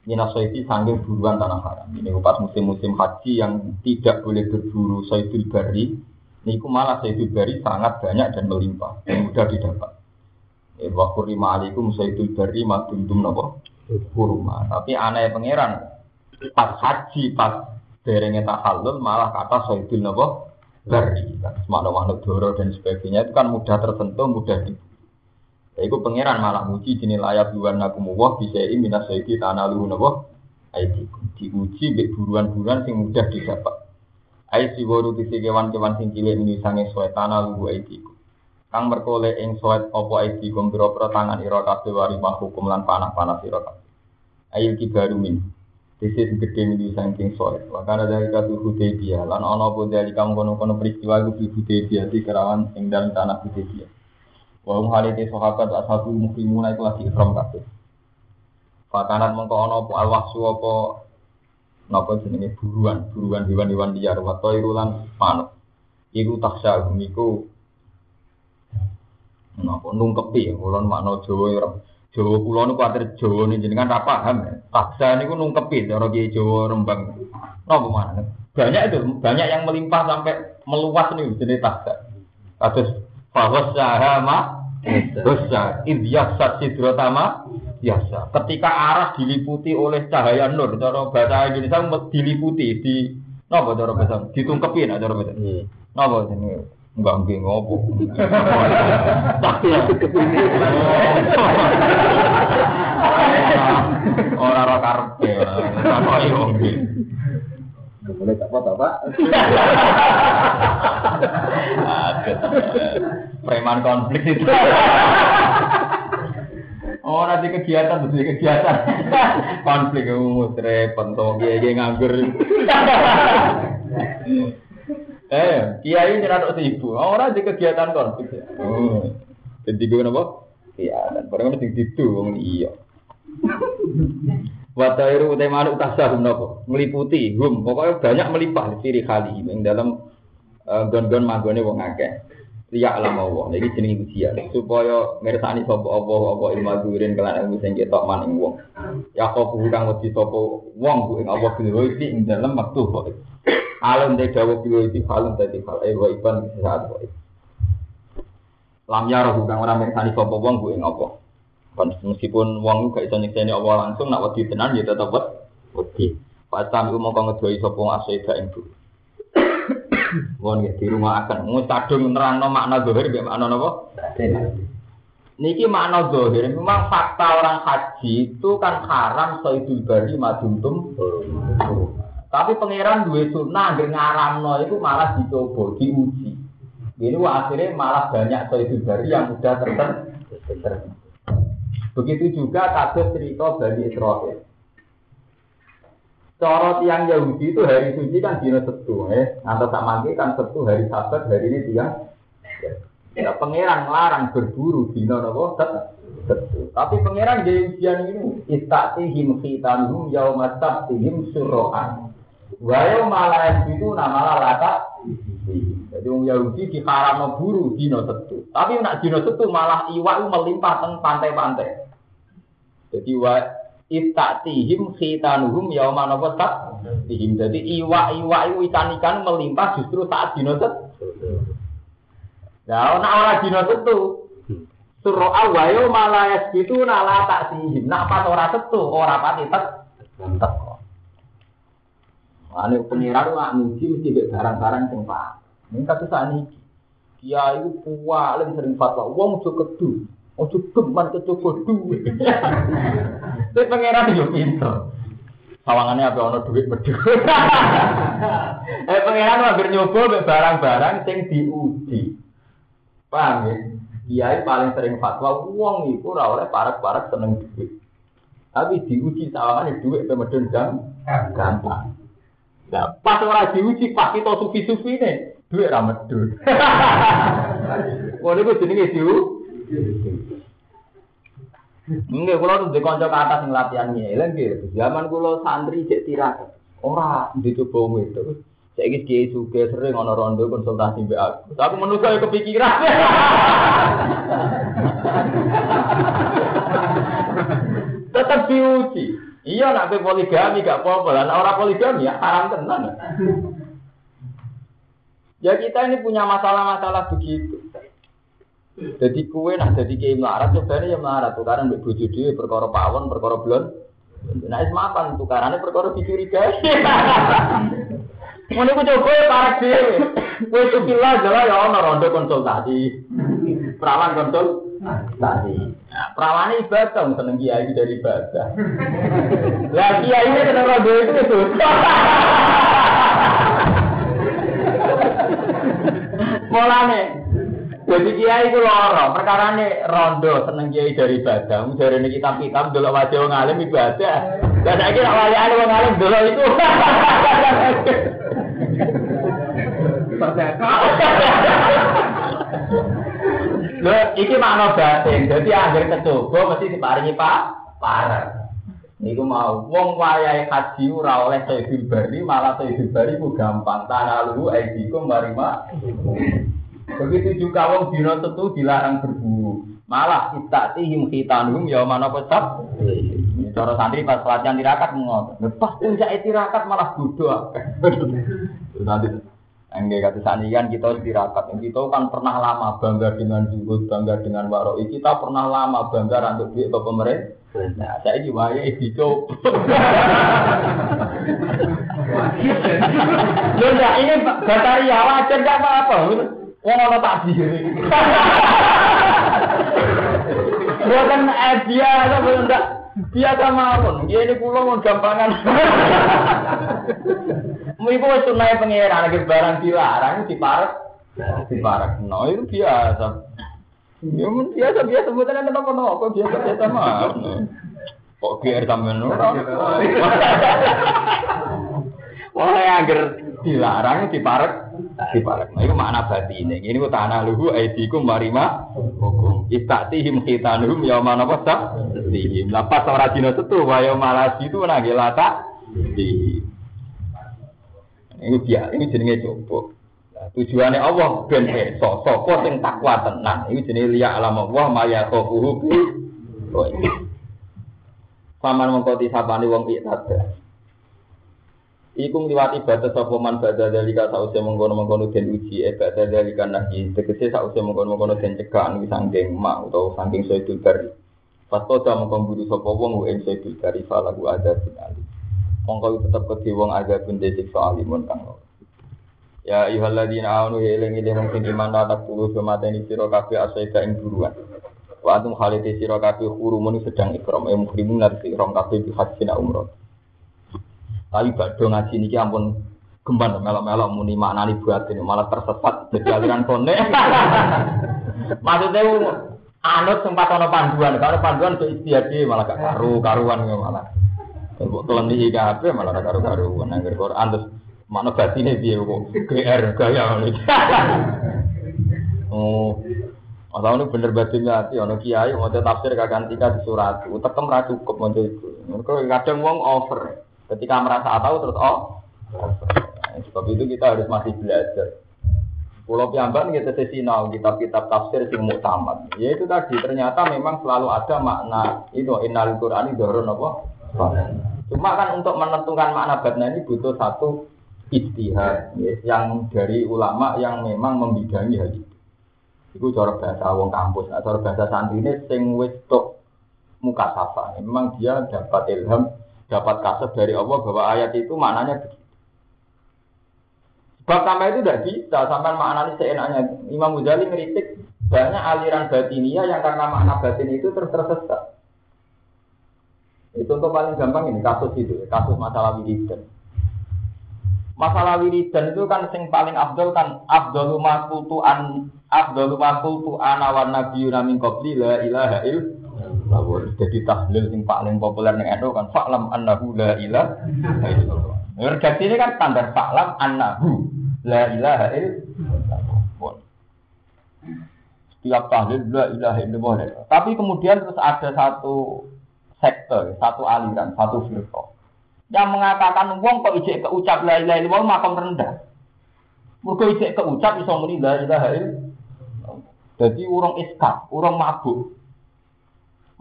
Minaso iki sanging buruan tanah haram. Ini pas musim-musim haji yang tidak boleh berburu saidul bari, niku malah saidul bari sangat banyak dan melimpah dan mudah didapat. Wa kurima alaikum sayyidul bari maduntum napa? Kurma. Tapi aneh pangeran pas haji pas derenge tahallul malah kata sayyidul napa? Bari. Semana makhluk doro dan sebagainya itu kan mudah tersentuh, mudah di itu pangeran malah muji jenis layak nakumu wah bisa ini minas sayyidi tanah luhu napa? Aidikum. Diuji bek buruan-buruan sing mudah didapat. Aisi waru tisi kewan-kewan sing cilik ini sange suwe tanah luhu aidikum kang merkole ing soet apa iki kum pira tangan ira kabeh wari hukum lan panah-panah sira kabeh. Ayil kibaru min. Disi sing gede mili saking soet. Wakana dari katu Hudaybiyah. Lan ana apa dari kamu kono-kono peristiwa iku di Hudaybiyah di kerawan ing dalam tanah Hudaybiyah. Wa hum halite sahabat ashabu muslimuna iku lagi ikram kabeh. Fakanat mengko ana apa alwahsu apa napa jenenge buruan buruan hewan-hewan liar. Irulan manuk iku taksa iku Napa nungkepi ulun makna Jawa ya. Jawa kula niku kuwatir Jawa nih jenengan ra paham. Taksa niku nungkepi cara Kiai Jawa Rembang. Napa mana? Banyak itu, banyak yang melimpah sampai meluas nih jenis taksa. Kados bahwa sahama dosa idyasat sidrotama biasa. Ketika arah diliputi oleh cahaya nur, cara bahasa Indonesia diliputi di napa cara bahasa ditungkepi nah cara bahasa. Hmm. Napa jenenge? Enggak nggih ngopo. Tapi aku kepini. Ora ora karepe. Ora yo nggih. Boleh tak apa Pak? Preman konflik itu. Oh, nanti kegiatan, terus kegiatan. Konflik umum, repot, tuh, kiai nganggur. Eh, kiai rada sibuk. Oh, nanti kegiatan konflik. Oh, jadi gue napa? Iya, dan barang mesti gitu, wong iya. Watairu utai manuk tasahum nopo meliputi hum pokoknya banyak melimpah ciri kali yang dalam uh, gon-gon magone wong akeh liya alam Allah. Jadi jenenge ujian supaya mirsani sapa apa apa ilmu durin kelan ilmu sing ketok maning wong. Ya kok kang wedi sapa wong ku ing apa ing dalem wektu kok. Alam de dawu kuwi iki halun dadi hal e wa iban saat kok. Lam ya roh kang ora mirsani sapa wong ku ing apa. Meskipun wong gak iso nyekseni apa langsung nak wedi tenan ya tetep wedi. Pas sami mongko ngedoi sapa asida ing bumi. Wong di rumah akan ngutadung nerangno makna zahir mbek makna napa? Niki makna zahir memang fakta orang haji itu kan haram soidul bari maduntum. Tapi pangeran duwe sunnah anggere ngaramno itu malah dicoba, diuji. Ini akhirnya malah banyak soidul bari yang sudah tertentu. Begitu juga kasus cerita Bani Israel. Cara tiang Yahudi itu hari suci kan dino setu, eh. Atau tak mangke kan setu hari sabat, hari ini tiang. Ya, pangeran melarang berburu dino nopo setu. Tapi pangeran di ujian ini istatihim khitanhum yaumat sabtihim surohan. Wayo malah itu nama lata. Jadi orang Yahudi diharam buru dino setu. Tapi nak dino setu malah iwak melimpah teng pantai-pantai. Jadi wa istatihim khitanuhum yauma napa tihim. Jadi iwa-iwa itu ikan-ikan melimpah justru saat dino set. Ya, nak ora dino setu. Suruh awayo malayas itu nala tak sihim. Nak pas ora setu, ora pati tek. Ane pengiran nak muji mesti barang-barang sing pak. Ini kata saat ini. Kiai itu paling sering fatwa. Wong cukup kedu. Ojo geman kecoba duit. Tapi pangeran yo pinter. Sawangannya apa ono duit medhit. eh pangeran hampir nyoba barang-barang sing diuji. Paham ya? Kiai paling sering fatwa wong iku ora oleh parek-parek seneng duit. Tapi diuji sawangane duit pe medhun gampang. Nah, pas ora diuji pas kita sufi-sufi ne, duit ra medhun. Ngono iku jenenge diuji. Nggih, kula tuh dikonco ke atas yang latihan ngeleng nggih. Zaman kula santri cek tirakat. Ora dicoba itu. Saiki kiai suge sering ana rondo konsultasi mbek aku. Aku menurut saya kepikiran. Tetap diuji. Iya nak pe poligami gak apa-apa. Lah ora poligami ya haram tenan. Ya kita ini punya masalah-masalah begitu. Jadi kue nah jadi kiai melarat coba ya melarat tukaran mbek bojo dhewe perkara pawon perkara blon. Nah is mapan tukarane perkara dicurigai. Ngono ku coba para dhewe. Kowe itu kila jala ya ono rondo konsultasi. Perawan konsultasi. Nah, perawan ibadah seneng kiai dari ibadah. Lah kiai ini seneng rondo itu itu. Mulane jadi kiai itu loro, perkara ini rondo seneng kiai dari ibadah, dari ini kitab kitab dulu wajah orang alim ibadah. Dan saya kira wali alim orang alim dulu itu. Loh, iki makna batin. Jadi akhir kecoba mesti diparingi pak parah. Niku mau wong wayahe haji ora oleh sayyidul bari malah sayyidul bari ku gampang tanah lu aidikum marima. Begitu juga wong dina tentu dilarang berburu. Malah istatihim khitanhum ya mana pesat. Cara santri pas pelatihan tirakat ngotot. Lepas puncak tirakat malah bodoh. Nanti Enggak kata sani kan kita tirakat. Kita kan pernah lama bangga dengan zuhud, bangga dengan waroi. Kita pernah lama bangga untuk duit ke pemerintah. Nah, saya juga ya itu. Loh, ini bataria wajar nggak apa-apa. Wong ana takdir. Bukan dia atau enggak biasa mawon. Dia ini pulau gampangan. Ibu itu naik pangeran lagi barang dilarang diparek diparek. No itu biasa. Ya mun biasa biasa sebutan ada apa apa biasa biasa mah. Kok GR sampean ora. Wah, angger dilarang diparek diparek. Nah, itu makna batine. Ini ku tanah luhu aidikum marima hukum. Istatihim khitanuhum yauma napa sak? Tihim. Lapas ora dina setu wa yauma itu nang lata. Ini dia, ini jenenge coba. Nah, tujuannya Allah ben iso sapa sing takwa tenan. Iki jenenge liya alam Allah maya bi. Paman mengko disabani wong ibadah. Iku ngliwati batas sapa man badha dalika sause mengkono-mengkono den uji e badha dalika nahi tegese sause mengkono-mengkono den cegahan wis saking mak utawa saking sayyidul bari. Fastoda mengko mburu sapa wong ing sayyidul bari falahu adzabun ali. Mongko tetep kedhe wong adzabun desik alimun kang Ya ayyuhalladzina amanu ya eling wong sing iman ta kulo semateni sira kabeh asaida ing buruan. Wa antum khalite sira kabeh hurumun sedang ikram e muhrimun narsi ikram kabeh bi hajjina umrah. Tapi badhe ngaji niki ampun gemban melok-melok muni maknani buat ini malah tersesat jadi aliran kone. Maksudnya anut sempat ono panduan, kalau panduan itu istiadat malah gak karu karuan malah. Kalau kalian di IKP malah karu karuan. Angger Quran terus makna batine piye kok GR gaya. Oh, Masa ini bener batinnya hati, ono kiai mau tafsir kagantika di surat, utekem ra cukup mau itu. Kadang wong over. Ketika merasa tahu terus oh, nah, sebab itu kita harus masih belajar. Pulau Piamban kita sesinau kitab-kitab tafsir sing muktamad. Ya itu tadi ternyata memang selalu ada makna itu innal Qur'ani dorong apa? Cuma kan untuk menentukan makna batna ini butuh satu istihad ya, yang dari ulama yang memang membidangi hal itu. Itu cara bahasa wong kampus, nah, cara bahasa santri ini sing wis muka safa. Memang dia dapat ilham dapat kasus dari Allah bahwa ayat itu maknanya begitu. Sebab sama itu tidak bisa, sampai maknanya seenaknya. Imam Ghazali ngeritik banyak aliran batinia yang karena makna batin itu tersesat. Untuk paling gampang ini kasus itu, kasus masalah wiridan. Masalah wiridan itu kan sing paling abdul kan abdul makultu an abdul makultu ana wan nabiyuna min la ilaha il jadi tahlil yang paling populer ning NU kan fa'lam annahu la ilaha illallah. Ini kan standar fa'lam annahu la ilaha illallah. Setiap tahlil la ilaha illallah. Tapi kemudian terus ada satu sektor, satu aliran, satu firqah yang mengatakan wong kok ijek keucap la ilaha illallah makam rendah. Mergo ijek keucap iso muni la ilaha illallah. Jadi urung iskak, urung mabuk.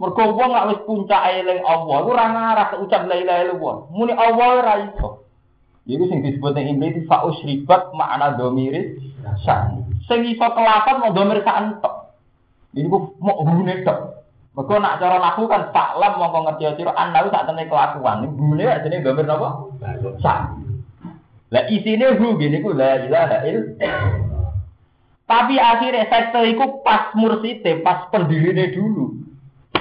Mergo wong gak wis puncake eling Allah, ora ngarah ucap la ilaha illallah. Muni Allah ora iso. Iku sing disebut ning Inggris fa usribat makna domiri san. Sing iso kelapan mau domir sak entek. Iku mau hubungane tok. Mergo nak cara laku kan faklam mongko ngerti sira anda sak temene kelakuan. Hubungane ajene domir napa? San. Lah isine hu gini ku la ilaha illallah. Tapi akhirnya sekte itu pas mursite, pas pendirine dulu.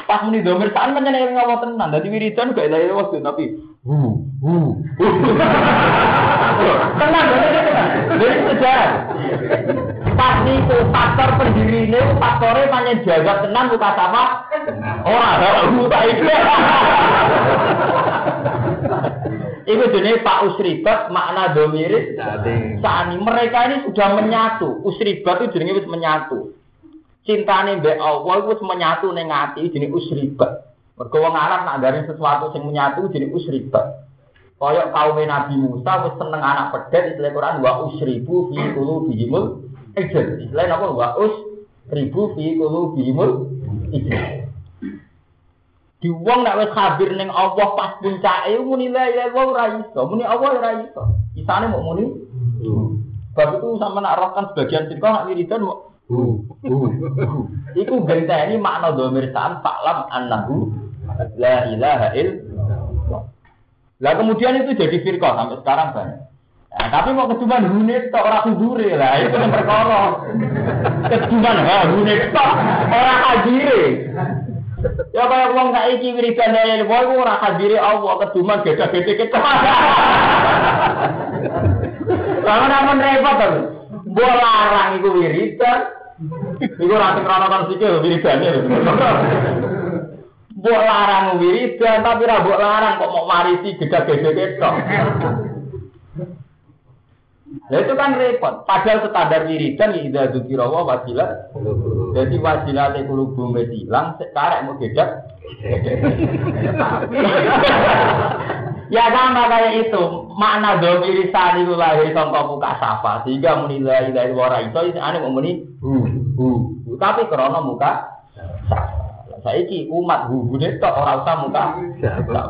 Pas muni domir saan pancen eling Allah tenan. Dadi wiridan gak ilahi waktu tapi hu hu. Tenang tenan. Jadi sejarah. Pas niku faktor pendirine faktore pancen jawab tenan buka sama ora hu tak iki. Iku jenis Pak Usribat makna domiris Sani mereka ini sudah menyatu. Usribat itu jenis wis menyatu cintane mbek Allah iku menyatu ning ati jenenge usribat. Mergo wong Arab nak sesuatu sing menyatu jenenge usribat. Kaya kaum Nabi Musa wis seneng anak pedet istilah Quran wa usribu fi qulubihimul ijl. Istilah napa wa usribu fi qulubihimul ijl. Di wong nak wis khabir ning Allah pas puncake muni la ilaha illallah ora iso, muni Allah ora iso. Isane mau muni. Bab itu sama nak rohkan sebagian sirkah nak wiridan mau Iku ini makna domir sa'an faklam annahu la ilaha illallah. Lah kemudian itu jadi firqah sampai sekarang banyak. Nah, tapi mau kecuman hunit tok ora kudure lah itu yang perkara. Kecuman ha hunit tok ora hadire. Ya kaya wong saiki wiridan la ilaha illallah ora hadire Allah kecuman beda-beda kita. Lah namun repot to. Mbok larang iku wiridan Iku ora sing rono kan sikil wiridane. Mbok larang wiridan tapi mbok larang kok mau marisi gedak-gedek ketok. Nah itu kan repot. Padahal standar wiridan ya idza dzikra wa wasilah. Jadi wasilah te kulubu hilang sekarang mau gedak. ya sama kayak itu. Makna domiri sani itu lahir sangka buka sapa sehingga muni la ilaha illallah itu ane mau muni hu hu. Tapi krana muka saiki umat hubune tok ora usah muka sapa?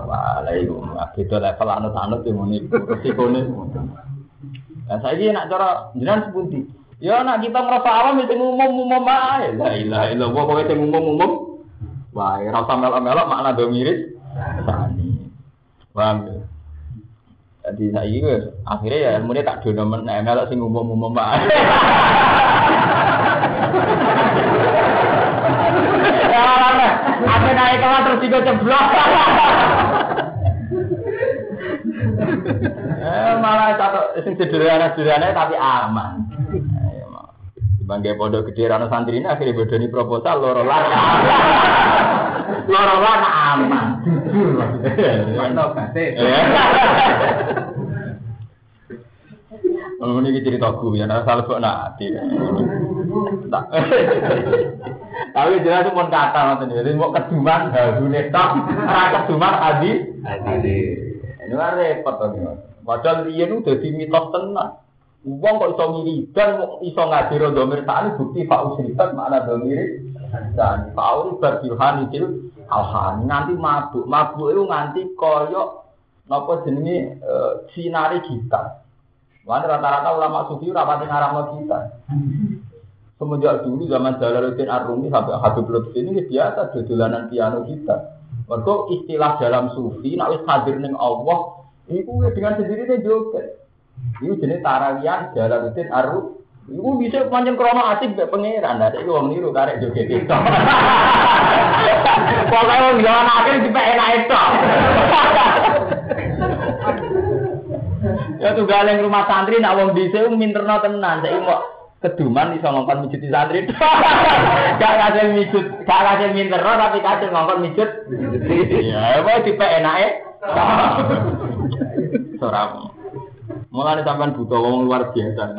lha iku beda level anut-anut yang muni. Resikone Nah, saya ini nak cara jenengan sepundi. Ya nak kita ngerasa awam itu umum-umum ae. La ilaha illallah pokoke sing umum-umum. Wah, ora usah melok-melok makna do mirip. Sani. Paham ya? Jadi saya ini akhirnya ya ilmu tak dono men melok sing umum-umum ae. Apa naik kelas terus juga ceblok. Eh, malah satu sing sederhana-sederhana tapi aman. Bangga pondok gede rano santri ini akhirnya bodoni proposal loro lan. Loro lan aman. Oh, ini cerita gue ya, nah salah kok nanti. Tapi jelas pun kata nanti, jadi mau keduman, harusnya tak, keduman adi, adi. Ini kan repot tuh Padahal dia itu jadi mitos tenang. Uang kok iso dan iso ngaji domir tani bukti pak usribat mana domir dan tahu berbilhan itu alhan nanti mabuk mabuk itu nganti koyo nopo jenenge e, sinari kita. Mana rata-rata ulama sufi rapat ngaram kita. Semenjak dulu zaman Jalaluddin Arumi sampai Habib Lutfi ini biasa dolanan piano kita. Mereka istilah dalam sufi, nak hadir neng Allah, Iku dengan sendirinya joget. Iku jenis tarawian Jalaluddin Aru. Iku bisa panjang krono asik be pangeran. Ada iku wong niru karek joget itu. Pokoknya wong jalan akhir di enak itu. Ya tuh galeng rumah santri nak wong dhisik minterno tenan. Saiki mau keduman iso ngongkon mijut di santri. Gak kasih mijut, gak kasih minterno tapi kasih ngongkon mijut. Ya, apa dipe enake. Soram. Mulane sampean butuh wong luar biasa.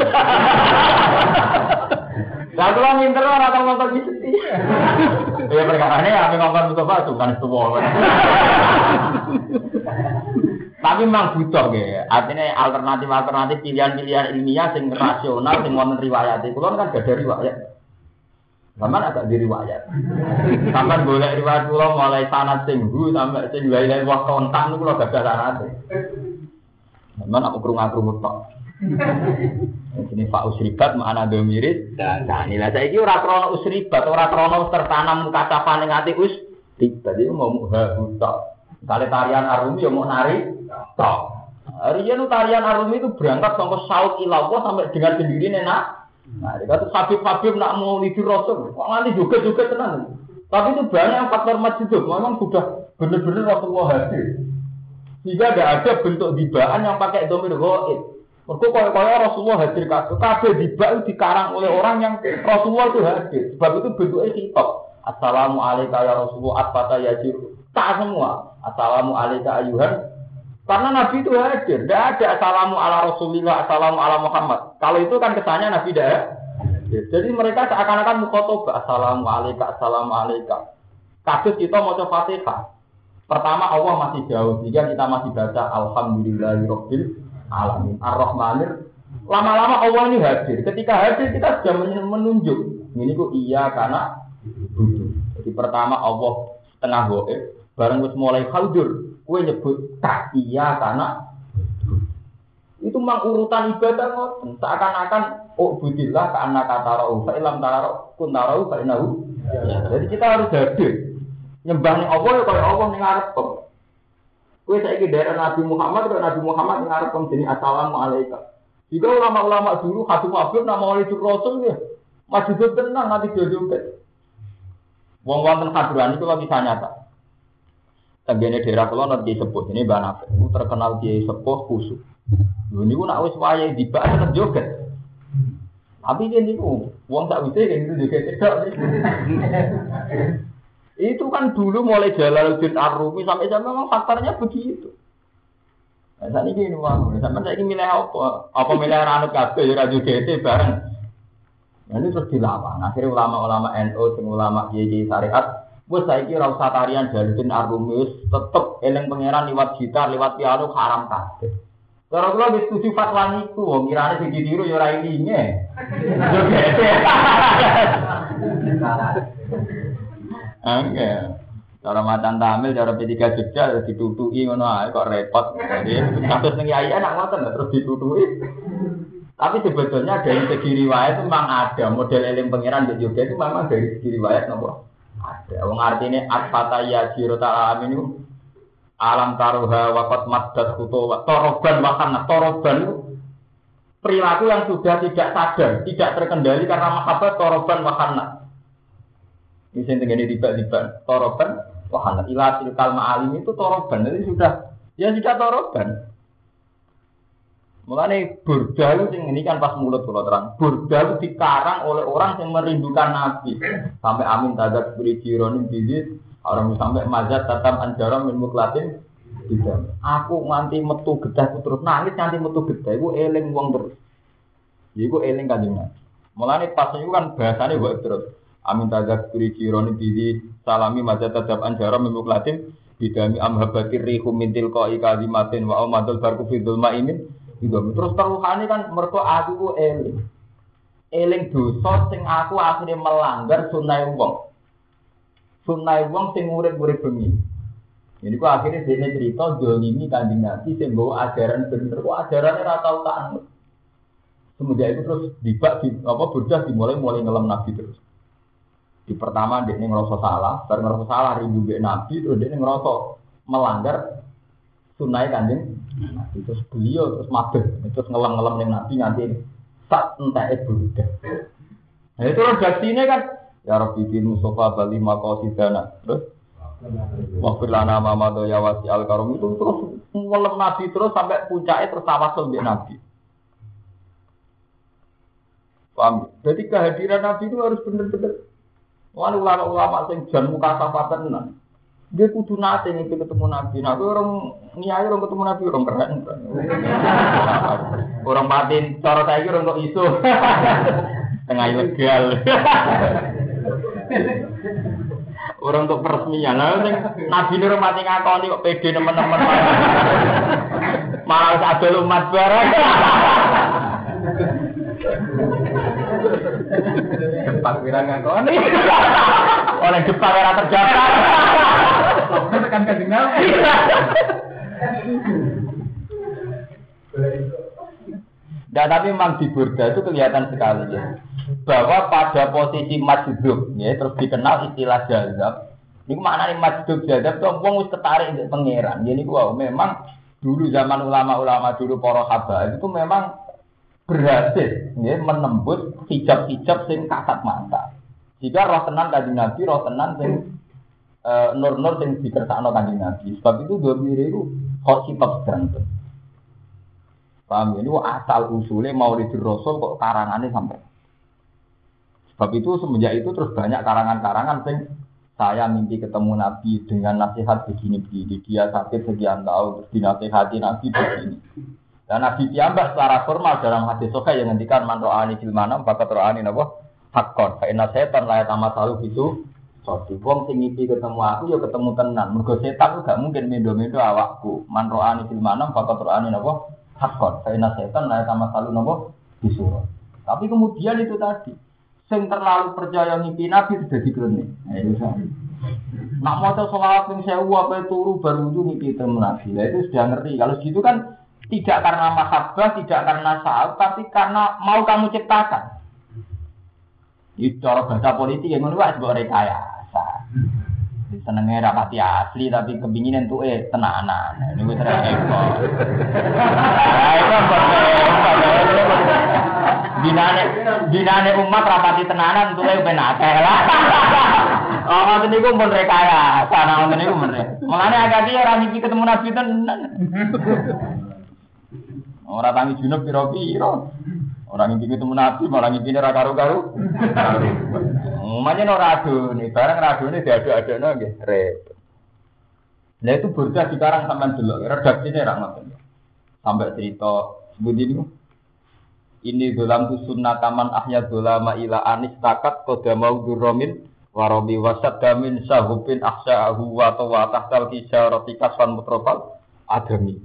Lah kula minter ora tau ngomong mesti. Ya perkarane ame ngomong Mustafa bukan semua. Tapi memang butuh ya. Artinya alternatif-alternatif pilihan-pilihan ilmiah sing rasional sing wonten riwayat. Kulo kan gak ada riwayat. Sama agak di riwayat. Sampai boleh riwayat kulo mulai sanat sing sampai sing lain-lain waktu kontak kulo gak ada sanat. Memang aku kerungu kerungu tok. Ini Pak Usribat mana do mirip. Nah, nilai saya ini orang krono Usribat, orang krono tertanam kacapan yang hati us. Tiba dia mau muha tok. Kali tarian Arumi mau nari tok. Rian tarian Arumi itu berangkat sampai saut ilawah sampai dengan sendiri nenak. Nah, dia kata Habib-Habib nak mau lidur Rasul, kok nanti juga juga tenang. Tapi itu banyak faktor masjid, memang sudah benar-benar Rasulullah hadir. Sehingga tidak ada bentuk dibaan yang pakai domir goib. Mereka kaya kaya Rasulullah hadir kabeh. Kabeh diba itu dikarang oleh orang yang Rasulullah itu hadir. Sebab itu bentuknya kitab. Assalamualaikum ya Rasulullah atfata yajir. Tak semua. Assalamu alayka ayuhan. Karena Nabi itu hadir. Tidak ada assalamu ala Rasulillah, assalamu ala Muhammad. Kalau itu kan kesannya Nabi tidak Jadi mereka seakan-akan mukotoba. Assalamu alayka, assalamu alayka. Kasus kita mau coba fatihah. Pertama Allah masih jauh, jika kita masih baca Alhamdulillahirobbil alamin Ar-Rahmanir. Lama-lama Allah ini hadir. Ketika hadir kita sudah menunjuk. Ini kok iya karena Jadi pertama Allah setengah goib, bareng mulai khaldur, kue nyebut tak iya karena itu memang urutan ibadah ngoten seakan-akan oh budillah karena kata roh fa ilam taro kun taro fa jadi kita harus hadir nyembah ning Allah ya kaya Allah ning ngarep kok. Kowe saiki daerah Nabi Muhammad kaya Nabi Muhammad ning ngarep kok jenenge assalamu alaikum. Jika ulama-ulama dulu Habib Habib nama wali Rasul ya masih tenang nanti jodoh Wong wonten hadran itu lagi nyata. Tenggene daerah kula nanti sepuh ini Mbak Nafis, terkenal di sepuh kusuk. Dulu niku nak wis wayahe dibak tetep joget. Tapi kan itu, uang tak bisa kan itu juga tidak. itu kan dulu mulai Jalaluddin Ar-Rumi sampai sampai memang faktornya begitu. Nah, saat ini ini mau, saya ini milih apa? Apa milih ranut kafe, ya radio GT bareng. Nah, ini terus dilawan. Akhirnya ulama-ulama NU, ulama YJ syariat, Bos saya kira usah tarian Jalaluddin Ar-Rumi, tetep eleng pangeran lewat gitar, lewat piano haram kabeh. Cara kula wis setuju fatwa niku, wong kirane sing ditiru ya ora ilinge. Gede. Oke. Cara macan tamil, cara P3 Jogja ditutuki ngono ae kok repot. Jadi kasus ning yai enak ngoten terus ditutuki. Tapi sebetulnya dari segi riwayat memang ada model eling pangeran di Jogja itu memang dari segi riwayat nopo ada. Wong artinya asfata ya jiro ta'ala itu alam taruha wakot maddat kuto toroban wakana toroban perilaku yang sudah tidak sadar, tidak terkendali karena mahabbah toroban wakana. Ini yang terjadi tiba-tiba toroban wahana ilah silkal ma'alim itu toroban, jadi sudah ya sudah toroban. Mulane burda itu ini kan pas mulut kalau terang. Burda itu dikarang oleh orang yang merindukan Nabi. Sampai amin tadat beri jironi bidit Orang sampai mazat tetap anjara min muklatin tidak. Aku nganti metu gedah terus nangis nganti metu gedah. Iku eling wong terus. Iku eling kanjeng Nabi. Mulane pas itu kan bahasanya gue terus. Amin tajak kuri kironi bidi salami mazat tetap anjara min muklatin bidami amhabatir rihu mintil koi kalimatin wa omadul barku fidul ma'imin. Terus teruhane kan mertua aku ku eling. Eling dosa sing aku akhirnya melanggar sunai wong sunnah wong sing urip-urip bengi. Jadi kok akhirnya dia cerita dolimi kanjeng Nabi sing bawa ajaran bener kok ajarannya ora tau tak itu terus dibak di apa burdah dimulai mulai ngelam Nabi terus. Di pertama dia ngerasa salah, baru ngerasa salah rindu be Nabi, terus dia ngerasa melanggar sunnah kanjeng Nabi terus beliau terus mabek terus ngelam-ngelam dengan Nabi nanti saat entah itu burdah. Nah itu redaksinya kan Ya Rabbi bin Mustafa Bali Makosidana. Terus Waktu lana mama ya wasi al karom itu terus ngelem nabi terus sampai puncaknya terus tawasul di nabi. Paham? Jadi kehadiran nabi itu harus benar-benar. Wah ulama-ulama sing jan muka safatan. Dia kudu nate nih ketemu nabi. Nah, orang niai orang ketemu nabi orang keren. orang batin cara saya orang kok isu. Tengah ilegal. Orang untuk peresmian. Lah sing Nabi Nur mati ngakoni kok pede teman-teman. Malah ada umat barang. Depan kira ngakoni. Oleh depan ora terjaga. Tekan kanjeng Nabi. Nah, tapi memang di Burda itu kelihatan sekali ya bahwa pada posisi majdub ya terus dikenal istilah jazab ini mana nih majdub jazab tuh wong wis ketarik untuk pangeran jadi gua memang dulu zaman ulama-ulama dulu para habaib itu memang berhasil ya menembus hijab-hijab sing kasat mata jika roh tenan tadi nabi roh tenan sing uh, nur-nur sing dikersakno kanjeng nabi sebab itu dua itu kok sifat ganteng paham ya? ini asal usulnya mau di rasul kok karangannya sampai Sebab itu semenjak itu terus banyak karangan-karangan sing saya mimpi ketemu Nabi dengan nasihat begini-begini. Dia sakit sekian tahun, terus dinasihati Nabi begini. Dan Nabi Tiambah secara formal dalam hadis soka yang ngendikan man ro'ani filmanam, bakat ro'ani nabo hakon. Karena setan layak sama selalu itu. Soalnya wong sing mimpi ketemu aku ya ketemu tenan. Mergo setan gak mungkin mendo-mendo awakku. Man ro'ani filmanam, bakat ro'ani nabo hakon. Karena setan layak sama selalu nabo disuruh. Tapi kemudian itu tadi, sing terlalu percaya mimpi Nabi itu Nak mau sholat yang saya apa turu baru itu mimpi temu Nabi. Nah, itu sudah ngerti. Kalau gitu kan tidak karena mahabbah, tidak karena saat, tapi karena mau kamu ciptakan. Itu cara bahasa politik yang menurut sebuah rekayasa. Senengnya rapati asli tapi kepingin tuh eh tenanan. Ini gue. Nah, itu binane binane umat rapati tenanan untuk lek ben akeh lah. Oh ngoten niku pun rekaya, sana ngoten niku men. Mulane agak dia ora mimpi ketemu Nabi tenan. Ora tangi junub piro-piro. Orang ini ketemu nabi, malah ngimpi ra karu-karu. Umumnya no nih, barang radu nih diadu-adu nih, repot. Nah itu burda sekarang sampai dulu, redaksinya rak Sampai cerita sebut ini. Ini dalam tu taman ahya dolama ila anis takat koda mau duromin warobi wasat damin sahupin ahu wa tawa tahtal kisah roti kaswan mutrofal adami.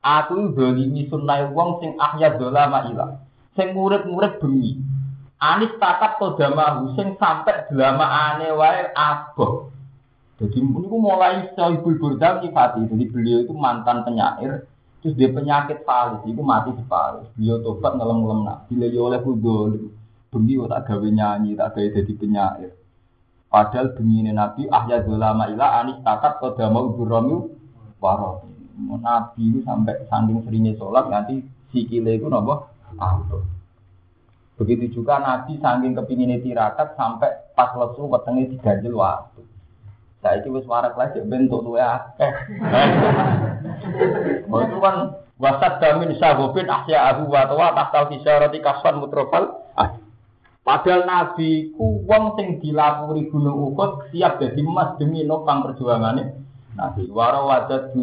Aku dolimi sunnah wong sing ahya dolama ila sing murid-murid bengi. Anis takat koda mau sing sampai delama ane wae aboh. Jadi ini mulai ibu Burda nyifati. Jadi beliau itu mantan penyair. Terus dia penyakit falis, itu mati separuh. Beliau tobat ngelem-ngelem nak. Bila dia oleh kudol, bengi tak gawe nyanyi, tak gawe jadi penyair. Padahal bengi ini Nabi ahya dolama ila anis takat koda mau burami waro. Nabi itu sampai sanding seringnya sholat nanti sikile itu nopo ampuh. Begitu juga Nabi saking kepingin tirakat sampai pas lesu wetenge diganjel waktu. Saya itu wis warak lagi bentuk tuh ya. Itu kan wasat damin sahobin asya abu wa tawa tahtal roti kaswan mutrofal. Ah. Padahal Nabi ku wong sing dilapuri gunung Uhud siap jadi emas demi nopang perjuangannya. Nabi waro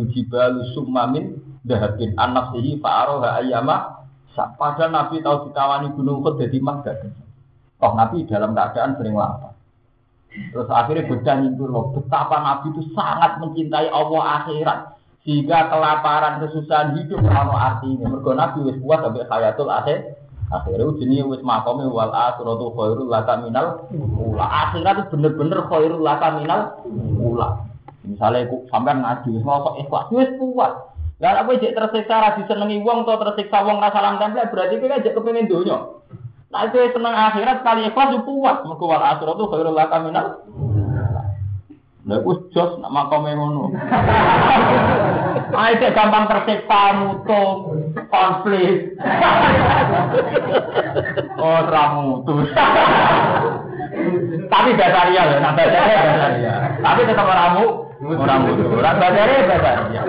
jibal summamin dahabin anak sihi fa'aroha ayama. Padahal Nabi tahu ditawani gunung Uhud jadi emas gak Toh Nabi dalam keadaan sering lapar. Terus akhirnya beda itu loh, betapa Nabi itu sangat mencintai Allah akhirat. Sehingga kelaparan, kesusahan hidup kalau artinya. Mereka Nabi wis kuat sampai hayatul akhir. Akhirnya jenis wis makome wal akhiratu khairul laka minal ula. Akhirat itu bener-bener khairul laka minal ula. Misalnya sampai ngaji, wis mau ikhlas, wis kuat. Lah apa jek tersiksa ra disenengi wong atau tersiksa wong rasa salam tempel berarti kowe jek kepengin donya. Nah itu senang akhirat sekali ikhlas itu puas. Mereka wal akhirat khairul laka minal. Lah wis jos nak makome ngono. Ayo gampang tersiksa mutu konflik. oh ramutu. Tapi basaria loh, nah basaria basaria. Tapi tetap ramu, orang mutu. Orang basaria basaria.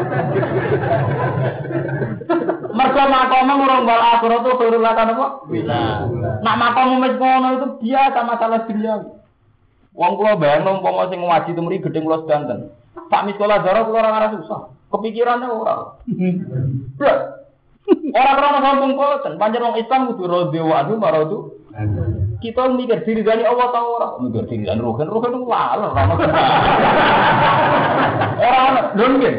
Mergo makome ngurung bal akhirat itu khairul laka napa? Bila. Nak makom wis ngono itu biasa masalah dunia. Wong kula bayang umpama sing ngaji temri gedeng kula sedanten. Pak miskola darah kula ora ngarep susah. Kepikirannya ora. Orang orang sombong boten, pancen wong Islam kudu rodhe wa adu maradu. Kita mikir diri dari Allah tahu orang, mikir diri dari rohen, rohen itu lalu orang orang dongin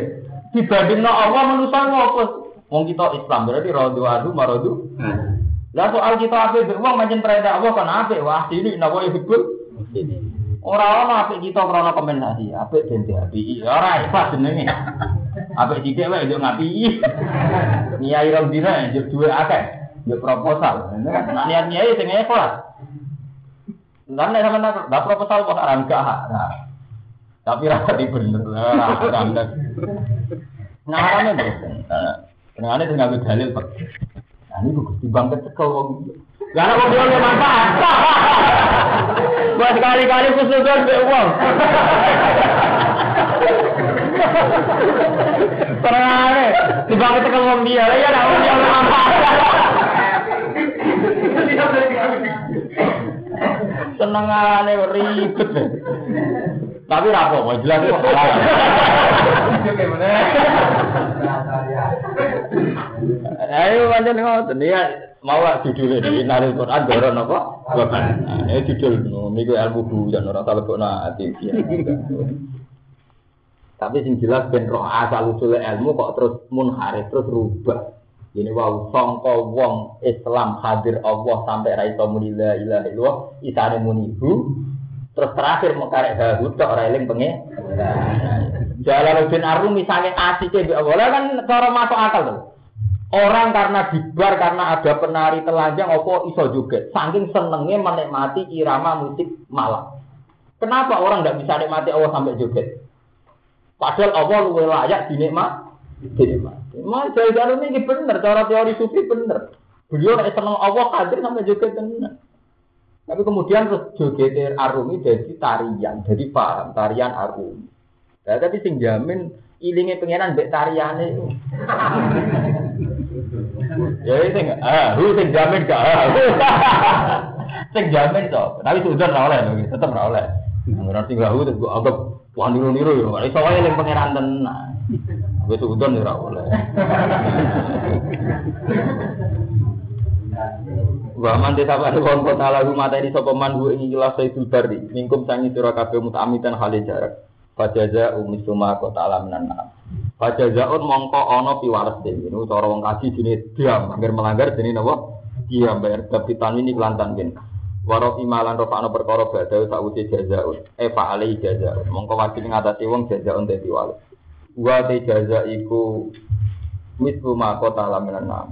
dibanding Allah manusia apa? Wong kita Islam berarti rodu adu marodu. Lah soal kita apa wong macam perintah Allah kan apa? Wah ini nawa hibul. Orang orang apa kita karena kompensasi, apa dente api, orang apa jenenge? Apa sih wae yo ngapi. Niai dina yo duwe akeh, yo proposal. Nah niat niai sing ikhlas. Lan nek sampean tak proposal kok ora enggak. Nah. Tapi ra bener lah, ra Nah, ana Senengane sing nganggo dalil Pak. Nah niku Gusti Bang kecekel wong iki. Lah nek wong manfaat. Buat kali-kali kusudan be wong. Senengane timbang kecekel wong dia. Ya nek wong yo manfaat. Senengane ribet. Tapi rapo, jelas kok. Ayo pancen ngoten ya mau lah judul ini nari Quran doron apa? Bukan. Ini judul niku ilmu ora tak lebokno ati. Tapi sing jelas ben roh asal usul ilmu kok terus munharif terus rubah. Ini wow sangka wong Islam hadir Allah sampai ra iso muni la ilaha illallah isane muni bu terus terakhir mau karek hahu tok ora eling penge. Jalaluddin Arumi saking asike mbek Allah kan cara masuk akal tuh. Orang karena dibar karena ada penari telanjang opo iso juga. Saking senengnya menikmati irama musik malam. Kenapa orang nggak bisa nikmati Allah sampai joget? Padahal Allah luwe layak dinikmat. Dinikmati. Mas jalan ini bener, cara teori sufi bener. Beliau seneng Allah hadir sampai joget bener. Tapi kemudian terus joget Arumi jadi tarian, jadi paham tarian Arumi. Nah, tapi sing jamin ilinge pengenan mbek tariane itu. Ya sing ah, hu sing jamin gak. Sing jamin to. Tapi sudah ora oleh, tetep ora oleh. Ora sing hu terus gua anggap wah niru-niru. Ora iso wae ning pangeran. Wis udon ora oleh. Wa man desa pada kon kota lagu mata ini sapa man hu ing ilah sayyidul bari mingkum sangi sira kabeh mutamitan hale jarak. Fajaza umisuma kota alaminan na'am. Fajazaun mongko ana piwales dene. Ini cara wong kaji jenenge diam, angger melanggar jenenge napa? Diam bayar dapitan ini kelantan ben. Waro imalan rofa ana perkara badhe sak uti jazaun. E fa alai jazaun. Mongko wajib ngatasi wong jazaun dadi wales. Wa te jaza iku misuma kota alaminan na'am.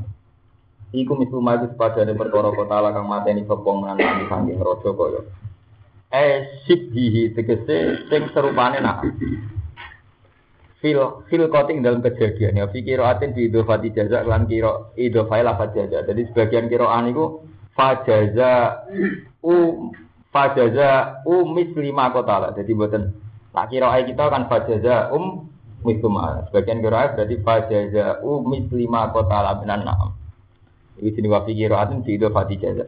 Iku mitu maju sepadane perkara kota ala kang mateni sapa menani saking raja kaya. Eh sibhihi tegese sing serupane nak. Fil fil koting dalam kejadian ya fikir atin di idofati jaza lan kiro idofai lafat jaza. Jadi sebagian kiroan itu fajaza u fajaza u mislima kota lah. Jadi buatan tak kira kita kan fajaza um mislima. Sebagian kira berarti fajaza u mislima kota lah benar naam. Iki jenenge wa fikir atin di idofati jaza.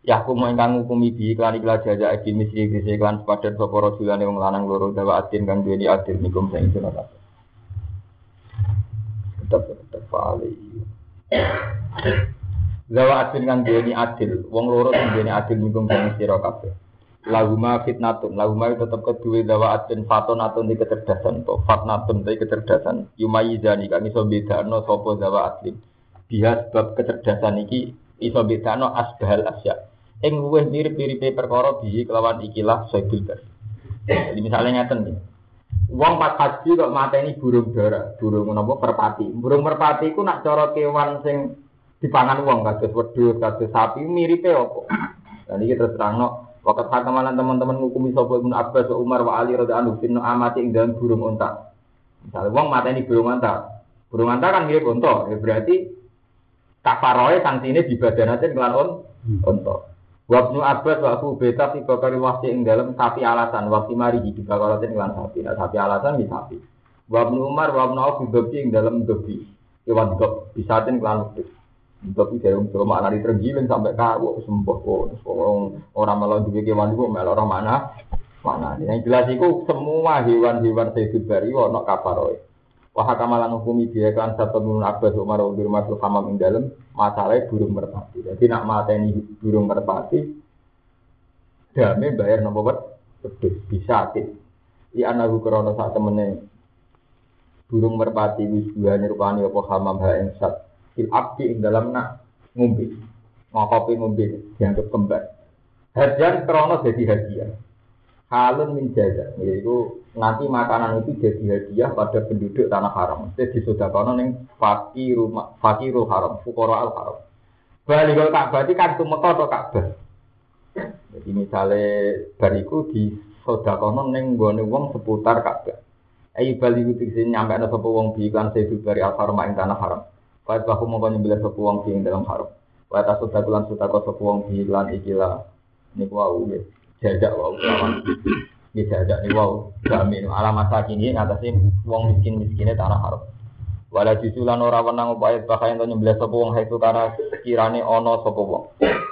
Ya aku mau ingkang ngukumi bi iklan iklan jaza adil misri kese iklan sepadan sapa rasulane wong lanang loro dawa adil kang duweni adil nikum sing sunat kabeh. Tetep tetep. Dawa adil kang duweni adil, wong loro sing duweni adil nikum sing sira. Lahuma fitnatun, lahuma itu tetap kedua dawa adil fatonatun di kecerdasan to, fatnatun di kecerdasan. Yumayizani kang iso bedano sapa dawa adil. Biha sebab kecerdasan iki iso bedano asbahal asya. Ing luwih mirip-miripe perkara bihi kelawan ikilah saibul bar. Jadi misalnya ngeten nih. Wong pas haji kok mateni burung dara, burung napa merpati. Burung merpati iku nak cara kewan sing dipangan wong kados wedhus, kados sapi miripe apa? Dan iki terus terangno Wakat hakamalan teman-teman ngukumi sapa Ibnu Abbas wa Umar wa Ali radhiyallahu anhu fitna amati ing dalam burung unta. Misalnya wong mateni burung unta. Burung unta kan mirip unta, ya berarti kafaroe sanktine dibadanatin kelan on unta. Wabnu Abbas wa Abu Beta fi bakari wasi ing dalam sapi alasan waktu mari di bakaratin kelan sapi. Nah, sapi alasan di sapi. Wabnu Umar wa Auf dobi ing dalam dobi. Kewan dok bisatin kelan wedhus. Tapi saya untuk makna di tergiling sampai kawu sembuh kok. Orang malah juga kewan itu orang mana mana. Yang jelas itu semua hewan-hewan sehidup bari wono kafaroe. Wah kamalan hukumi dia kan satu minun abbas umar udur masuk hamam ing dalam masalahnya burung merpati. Jadi nak ini burung merpati, dame bayar nopo pedus bisa tit. Di anak krono saat temene burung merpati wis dua nyerupani apa hamam ha sat fil abdi ing dalam nak ngombe. Ngopi ngombe dianggap kembar. Harjan krono jadi hadiah. Halun min jaza, yaitu nanti makanan itu jadi hadiah pada penduduk tanah haram. Jadi disodakono ning fakiru fakirul haram, fukara al haram. Balikul Ka'bah itu kan tumeka atau Ka'bah. Jadi misalnya bariku di sodakono ning gone wong seputar Ka'bah. Ayo baliku tegese nyampe ana sapa wong bi iklan sedu bari al haram ing tanah haram. Fa bahu mongko nyembelih sapa wong bi ing dalam haram. Wa ta sodakulan sodako sapa wong bi iklan ikilah niku wau nggih. Jajak wau lawan. Nggih jajak niku wau. Jamin ala masa kini ngatasi wong miskin-miskine tanah haram. Wala jusulan ora wenang upaya bakayan to nyembelih sapa wong haitu karena kirane ana sapa wong.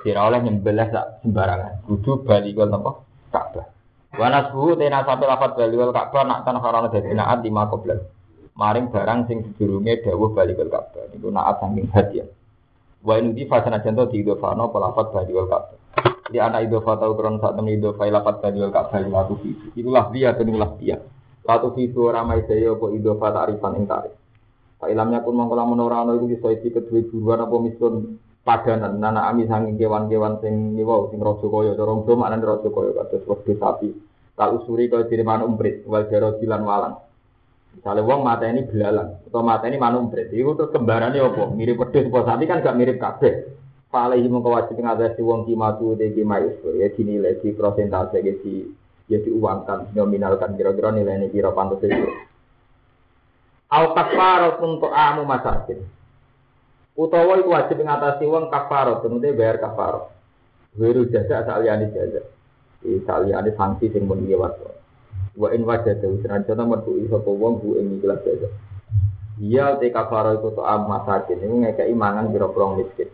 Kira oleh nyembelih sak sembarangan. Kudu balikul napa? Ka'bah. Wa nasbu tena sampe lafat balikul Ka'bah nak tanah haram dadi naat di makoblan. Maring barang sing sedurunge dawuh balikul Ka'bah. Niku naat saking hadiah. Wa inudi fasana janto di idofano pelafat balikul Ka'bah. Di anak idofa tahu kron saat temen idofa lapat balikul Ka'bah latu fi. Iku lafziyah atau lafziyah. Latu fi tu ramai saya apa idofa ta'rifan ing ta'rif. Pak ilamnya pun mangkala menora ana iku bisa iki kedue buruan apa misun padanan nana ami sanging kewan-kewan sing niwa sing raja kaya cara do maknane raja kaya kados sapi. Tak usuri kaya diriman umprit wal jaro walang. Misalnya wong mata ini belalang atau mata ini manumprit, itu terus kembarannya apa? Mirip wedhus apa sapi kan gak mirip kabeh. Falehi mengko wajib ngatasi wong kimatu de kimayus ya dinilai di persentase ya di ya diuangkan nominalkan kira-kira nilai ini kira pantas itu. Al kafarat untuk amu masakin. Utawa itu wajib ngatasi uang kafarat, kemudian bayar kafarat. Wiru jasa saliyani jasa. Di saliyani sanksi sing pun dia waktu. Wa in wajah jauh senajan metu iso wong bu ing ikhlas jasa. Dia te kafaro iku to am masakin ini ngekei mangan pira-pira miskin.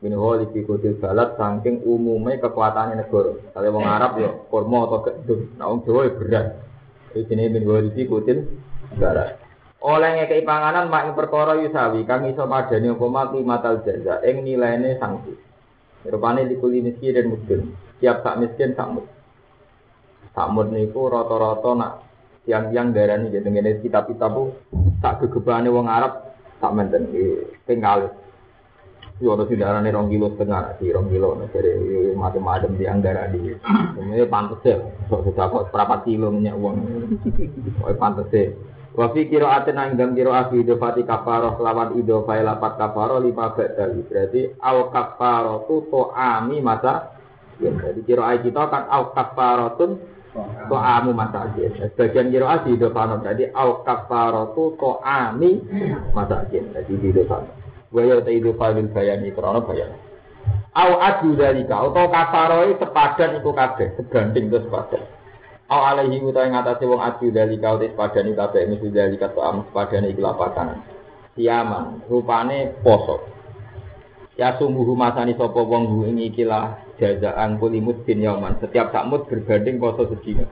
Min holi fi kutil balat saking umumnya kekuatannya negara. Kalau wong Arab ya kurma atau gedung, nah wong Jawa ya beras. Iki jenenge min holi fi kutil balat. Oleh ngekei panganan mak perkara yusawi kang iso madani apa mati matal jaza ing nilaine sanksi. Rupane dikuli miskin dan miskin. Tiap sak miskin sak mut. Sak mut niku rata-rata nak tiang-tiang darani gitu ngene kitab-kitab bu tak gegebane wong Arab tak menten di tinggal. Yo ono sing darane rong kilo setengah, di rong kilo dari macam-macam tiang darani. Ini pantes ya, sok kok berapa kilo minyak uang. Oh pantes ya. Wa fi qira'atin nang dalam qira'ah fi idofati kafaroh lawan idofai lapat kafaroh lima badal. Berarti au kafaroh tu to'ami masa ya, jadi qira'ah kita kan au kafarotun to'amu masakin. Sebagian qira'ah di idofano jadi au kafarotu to'ami masakin. Jadi di idofano. Wa ya ta idofa bil bayani krana bayan. Au adu dari kau, atau kafaroi sepadan iku kabeh, sebanding terus sepadan. Au alaihi utawa ing atase wong adu dari kau tes padani kabeh mesti dari kata am padane iki lapakan. Siaman, rupane poso. Ya sungguh masani sapa wong hu ing iki lah jazaan kulimut bin yauman. Setiap sakmut berbanding poso sedina.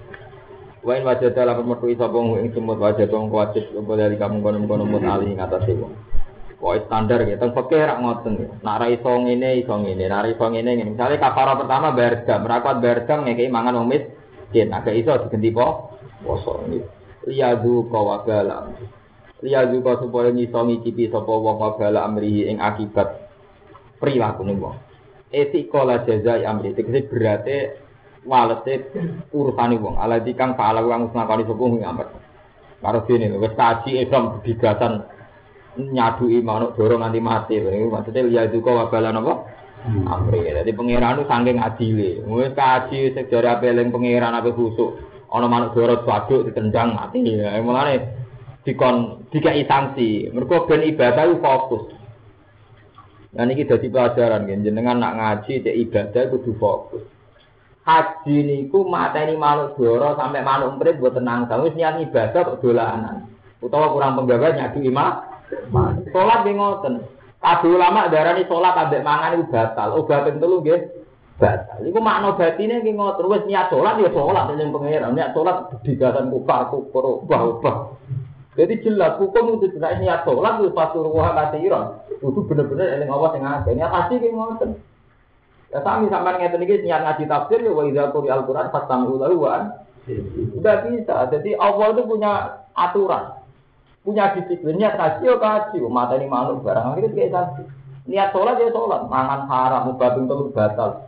Wain wajah dalam metu sapa wong ing semut wajah wong wajib apa dari kamu kono-kono mut ali ing atase wong. Standar gitu, teng fakir rak ngoten gitu. Nak ra iso ngene iso ngene, nak ra iso ngene ngene. Pertama bayar jam, merakot bayar jam ngekei mangan wong miskin, agak iso diganti po poso. Liyadu kawabala. Liyadu supaya ngiso ngicipi sapa wong wabala amrihi ing akibat perilaku ning wong. Etikola jazai amri, tegese berate walete urusane wong. Alati kang pahala kang ngakoni sapa wong amr. Karo dene wis kaji Islam bigasan nyadui manuk dorong nganti mati. Maksudnya lihat juga wabalan apa? Amri. Jadi pangeran itu saking adile. Wis kaji sejarah peleng pangeran apa khusuk. Ana manuk dorong waduk ditendang mati. Ya mulane dikon dikai sanksi. Mergo ben ibadah fokus. Nah ini dadi pelajaran kan jenengan nak ngaji cek ibadah kudu fokus. Haji niku mateni manuk doro sampai manuk emprit buat tenang. Wis niat ibadah kok dolanan. Utawa kurang penggawa nyadu imam Sholat nggih ngoten. Kabeh ulama darani sholat ambek mangan iku batal. Obat ping telu nggih batal. Iku makna batine nggih ngoten. Wis niat sholat ya sholat ning pangeran. Niat sholat digasan kufar kufur ubah-ubah. Jadi jelas hukum itu tidak niat sholat itu pasti ruah kasiran. Itu bener-bener eling Allah sing akeh. Niat haji nggih ngoten. Ya sami sampean ngeten iki niat ngaji tafsir ya wa idza quri al-Qur'an fastami'u lahu wa bisa. Jadi Allah itu punya aturan. Punya disiplin. Niat kaji ya mata ini malu barang itu kayak niat sholat ya sholat. Mangan haram mubabing telur batal.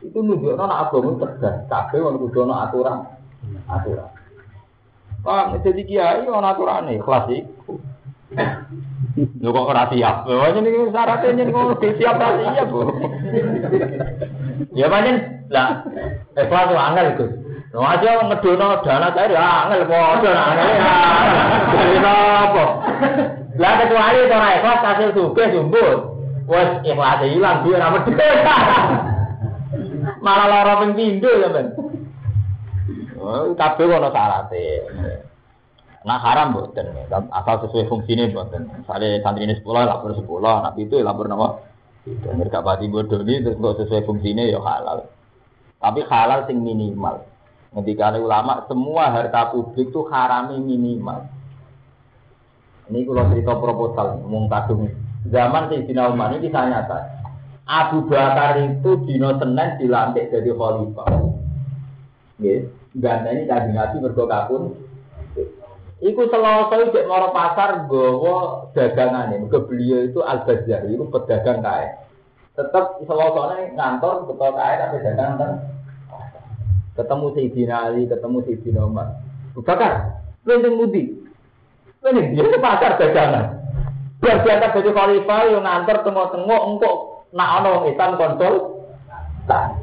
Itu nunjukno nak agama tegas kabeh wong kudu aturan. Aturan Pak, jadi kiai ana aturane kelas iku. Lho kok ora siap. Lho ini syaratnya ini kok siap ra siap, Bu. Ya pancen lah ikhlas tuh angel itu. Lho aja ngedono dana cair ya angel padha angel. Jadi apa? Lah kecuali to ora ikhlas hasil sugih sumbut. Wes ikhlas ilang duwe ra medhit. Malah lara ping pindho ya, Men. Kabeh ono syarate. Nah haram boten, asal sesuai fungsinya boten. Misalnya santri ini sekolah lapor sekolah, nak itu lapor nama. Dan mereka pati bodoh ini terus sesuai fungsinya ya halal. Tapi halal sing minimal. Ketika ulama semua harta publik itu harami minimal. Ini kalau cerita proposal, ngomong kadung. Zaman Sayyidina Umar ini kisah nyata. Abu Bakar itu dino Senin dilantik jadi khalifah. Nggih, gandane kanjeng Nabi mergo kapun. Iku selasa cek moro pasar gowo dagangane. Mergo beliau itu Al Bazar, itu pedagang kae. Tetap selasa ngantor betul kae tapi dagang kan. Ketemu Sayyidina Ali, ketemu Sayyidina Umar. Bakar, lu yang mudi. Ini dia pasar dagangan. Biar diangkat jadi khalifah yang ngantor tengok-tengok engkok nak ana wong kontrol. Nah,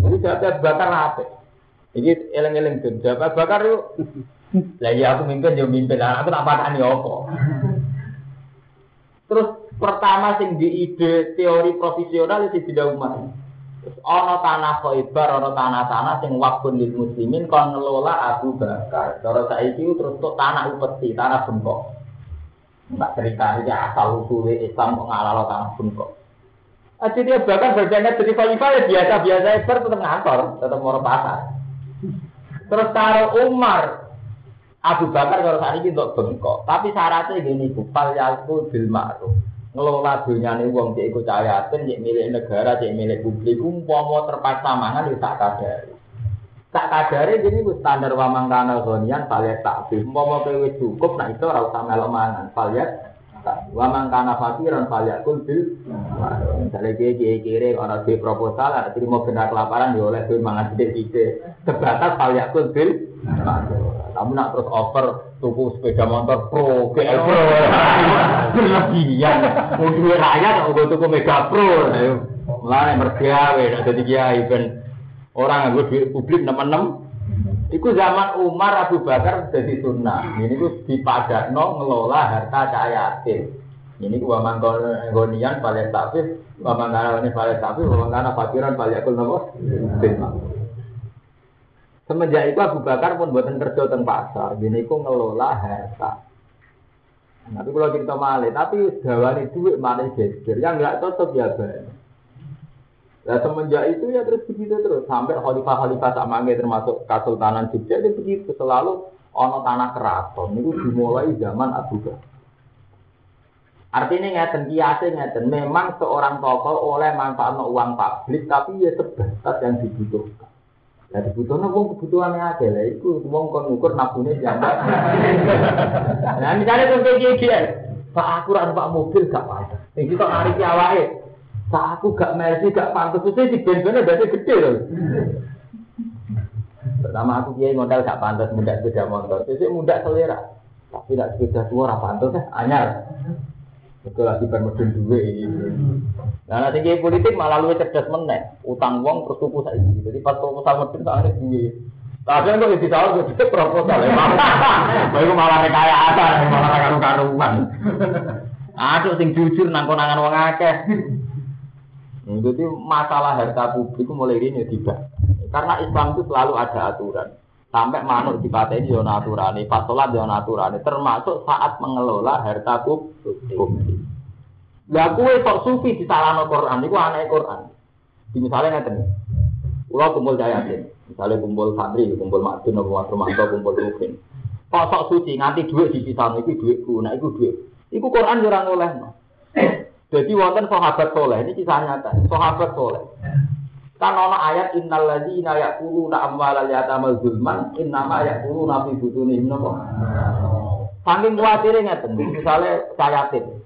jadi jawab bakar apa? Ini eleng-eleng tuh. Jawab bakar yuk. Lah ya aku mimpin yo mimpin. Aku tak patani apa. Terus pertama sing di ide teori profesional itu tidak umat. Terus ana tanah Khaibar, ana tanah-tanah sing wakfun lil muslimin kon ngelola Abu Bakar. Cara saiki terus tok tanah upeti, tanah bengkok. Mbak cerita ini asal usulnya Islam kok ngalalo kampung kok. Jadi dia bahkan berjaya jadi khalifah ya biasa-biasa tetap ngantor, tetap mau pasar. Terus kalau Umar, Abu Bakar kalau saat ini untuk bengkok, tapi syaratnya gini, kupal yalku bil ma'ruf. Ngelola dunia ini uang cek ikut cahayatin, cek milik negara, cek milik publik, umpama terpaksa mangan itu tak kadari. Tak kadari gini ku standar wamang kana zonian paliat takbih. Umpama kowe cukup, nah itu ora usah melok mangan. Wamang kana fakiran paliat kul bil. Misalnya dia kiai kiri orang di proposal, ada terima benar kelaparan, dia oleh tuh mangan sedikit-sedikit. Terbatas paliat kul bil. Kamu nak terus over tuku sepeda motor pro, GL pro, berlebihan. Mau duit rakyat, mau tuku mega pro. Mulai mergawe, jadi kiai ben Orang yang duit publik enam Iku zaman Umar Abu Bakar jadi sunnah. Ini tuh dipadakno ngelola harta cahayatin. Ini gua mangkon gonian paling tafis, gua mangkana ini paling tafis, gua mangkana fakiran paling akul nopo. Semenjak itu Abu Bakar pun buatan kerja teng pasar. Ini ku ngelola harta. Tapi kalau kita malih, tapi dawani duit malih geger. Yang nggak cocok ya banyak. Nah semenjak itu ya terus begitu terus. Sampai khalifah-khalifah sama termasuk Kesultanan Jogja itu begitu. Selalu ono tanah keraton. Itu dimulai zaman Abu Bakar. Artinya ngeten kiasnya ngeten. Memang seorang tokoh oleh manfaat uang publik tapi ya sebatas yang dibutuhkan. Ya dibutuhkan uang kebutuhannya aja lah. Itu uang kon ukur nabune nah misalnya tuh kayak gini, Pak aku pak mobil gak apa-apa. Kita narik awake Nah, aku gak mercy, gak pantas. Terus di band-bandnya gede loh. Pertama aku kiai modal gak pantas muda sepeda motor. Terus muda selera. Tapi tidak sepeda tua apa pantas ya, anyar. Betul lagi bermodal dua Nah nanti kiai politik malah lu cerdas meneh. Utang uang terus tuku saya. Jadi pas proposal medun tak ada duit. Tapi kok di tahun itu proposal ya. Baru malah kaya apa, malah karu-karuan. Aduh, sing jujur nang konangan wong akeh. Jadi masalah harta publik itu mulai ini tidak. Karena Islam itu selalu ada aturan. Sampai manuk di ini ada aturan, pas sholat ada aturan, termasuk saat mengelola harta publik. Lah kue sok sufi di salah Quran, itu aneh Quran. Di misalnya ngerti, pulau kumpul jayatin, misalnya kumpul santri, kumpul makdun, kumpul makrumanto, kumpul rufin. Kok sok suci nganti duit di pisah, itu duitku, nah itu duit. Iku Quran jarang oleh. Jadi wonten sahabat soleh ini kisah nyata. Sahabat soleh. Kan ono ayat innal ladzina yaquluna amwalal yatama zulman innama yaquluna fi butunihim napa. Saking kuatire ngeten, misale cayatin.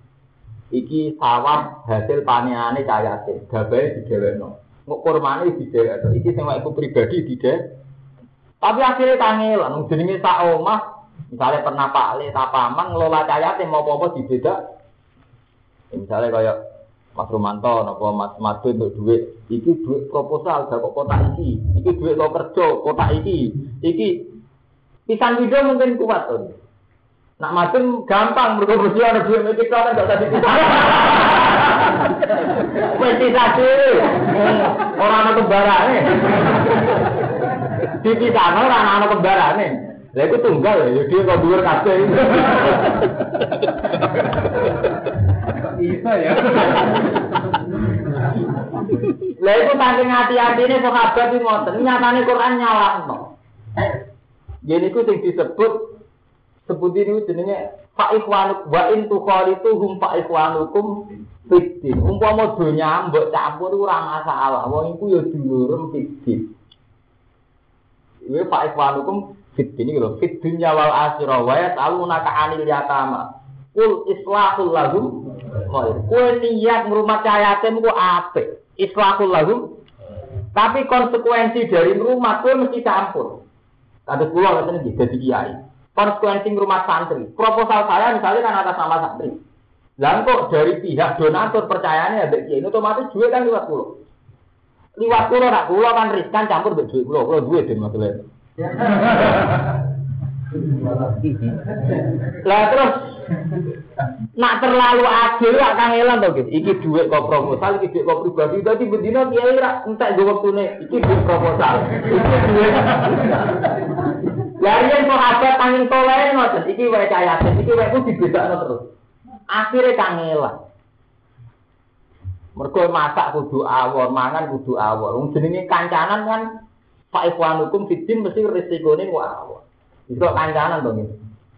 Iki sawah hasil paneane cayatin, gabae digewekno. Nguk kurmane didewekno. Iki sing aku pribadi didek. Tapi akhirnya kangelan, jenenge sak omah, misalnya pernah Pak Le tapaman ngelola cayatin mau apa-apa dibeda Misalnya kayak Mas Romanto, nopo Mas Madu untuk duit, iki duit proposal, gak kok kota iki, iki duit lo kerja, kota iki, iki pisang video mungkin kuat tuh. Nak macam gampang, bersih ada duit mikir kau gak tadi kita. Politisasi, orang anak kembaran nih. Dipisah orang anak kembaran nih. Lah itu tunggal ya, dia kok dhuwur kabeh. Bisa ya. Lah itu saking hati-hati ini sahabat itu ngoten, nyatane Quran nyalahno. Jadi itu yang disebut sebut ini jenenge Pak Ikhwanuk wa in tukhalituhum Pak Ikhwanukum fiddin. Umpama donya mbok campur ora masalah. Wong iku ya dulurem fiddin. Iku Pak Ikhwanukum fiddin iki lho, fid dunya wal akhirah wa yas'alunaka 'anil yatama. Kul islahul lahum khair. Kowe niat ngrumat cayatem ku apik. Islahul lahum. Tapi konsekuensi dari rumah kowe mesti campur. Kados kula ngoten iki dadi kiai. Konsekuensi ngrumat santri. Proposal saya misalnya kan atas nama santri. Lah kok dari pihak donatur percayanya ya kiai otomatis duit kan liwat pulau. Liwat pulau nak pulau kan riskan campur duit pulau. Pulau duit deh maksudnya. Lah terus nak terlalu adil lah Kang Elan to gitu. Iki dhuwit kok proposal, iki dhuwit kok pribadi. Dadi bendina kiai ra entek go wektune. Iki dhuwit proposal. Iki dhuwit. Lah yen sahabat tanging toleh ngoten, iki wae cayaten, iki wae ku dibedakno terus. akhirnya kangelan. Mergo masak kudu awor, mangan kudu awor. Wong jenenge kancanan kan Pak Ikhwanukum fitin mesti resikone ku awor. Itu kancanan to ngene.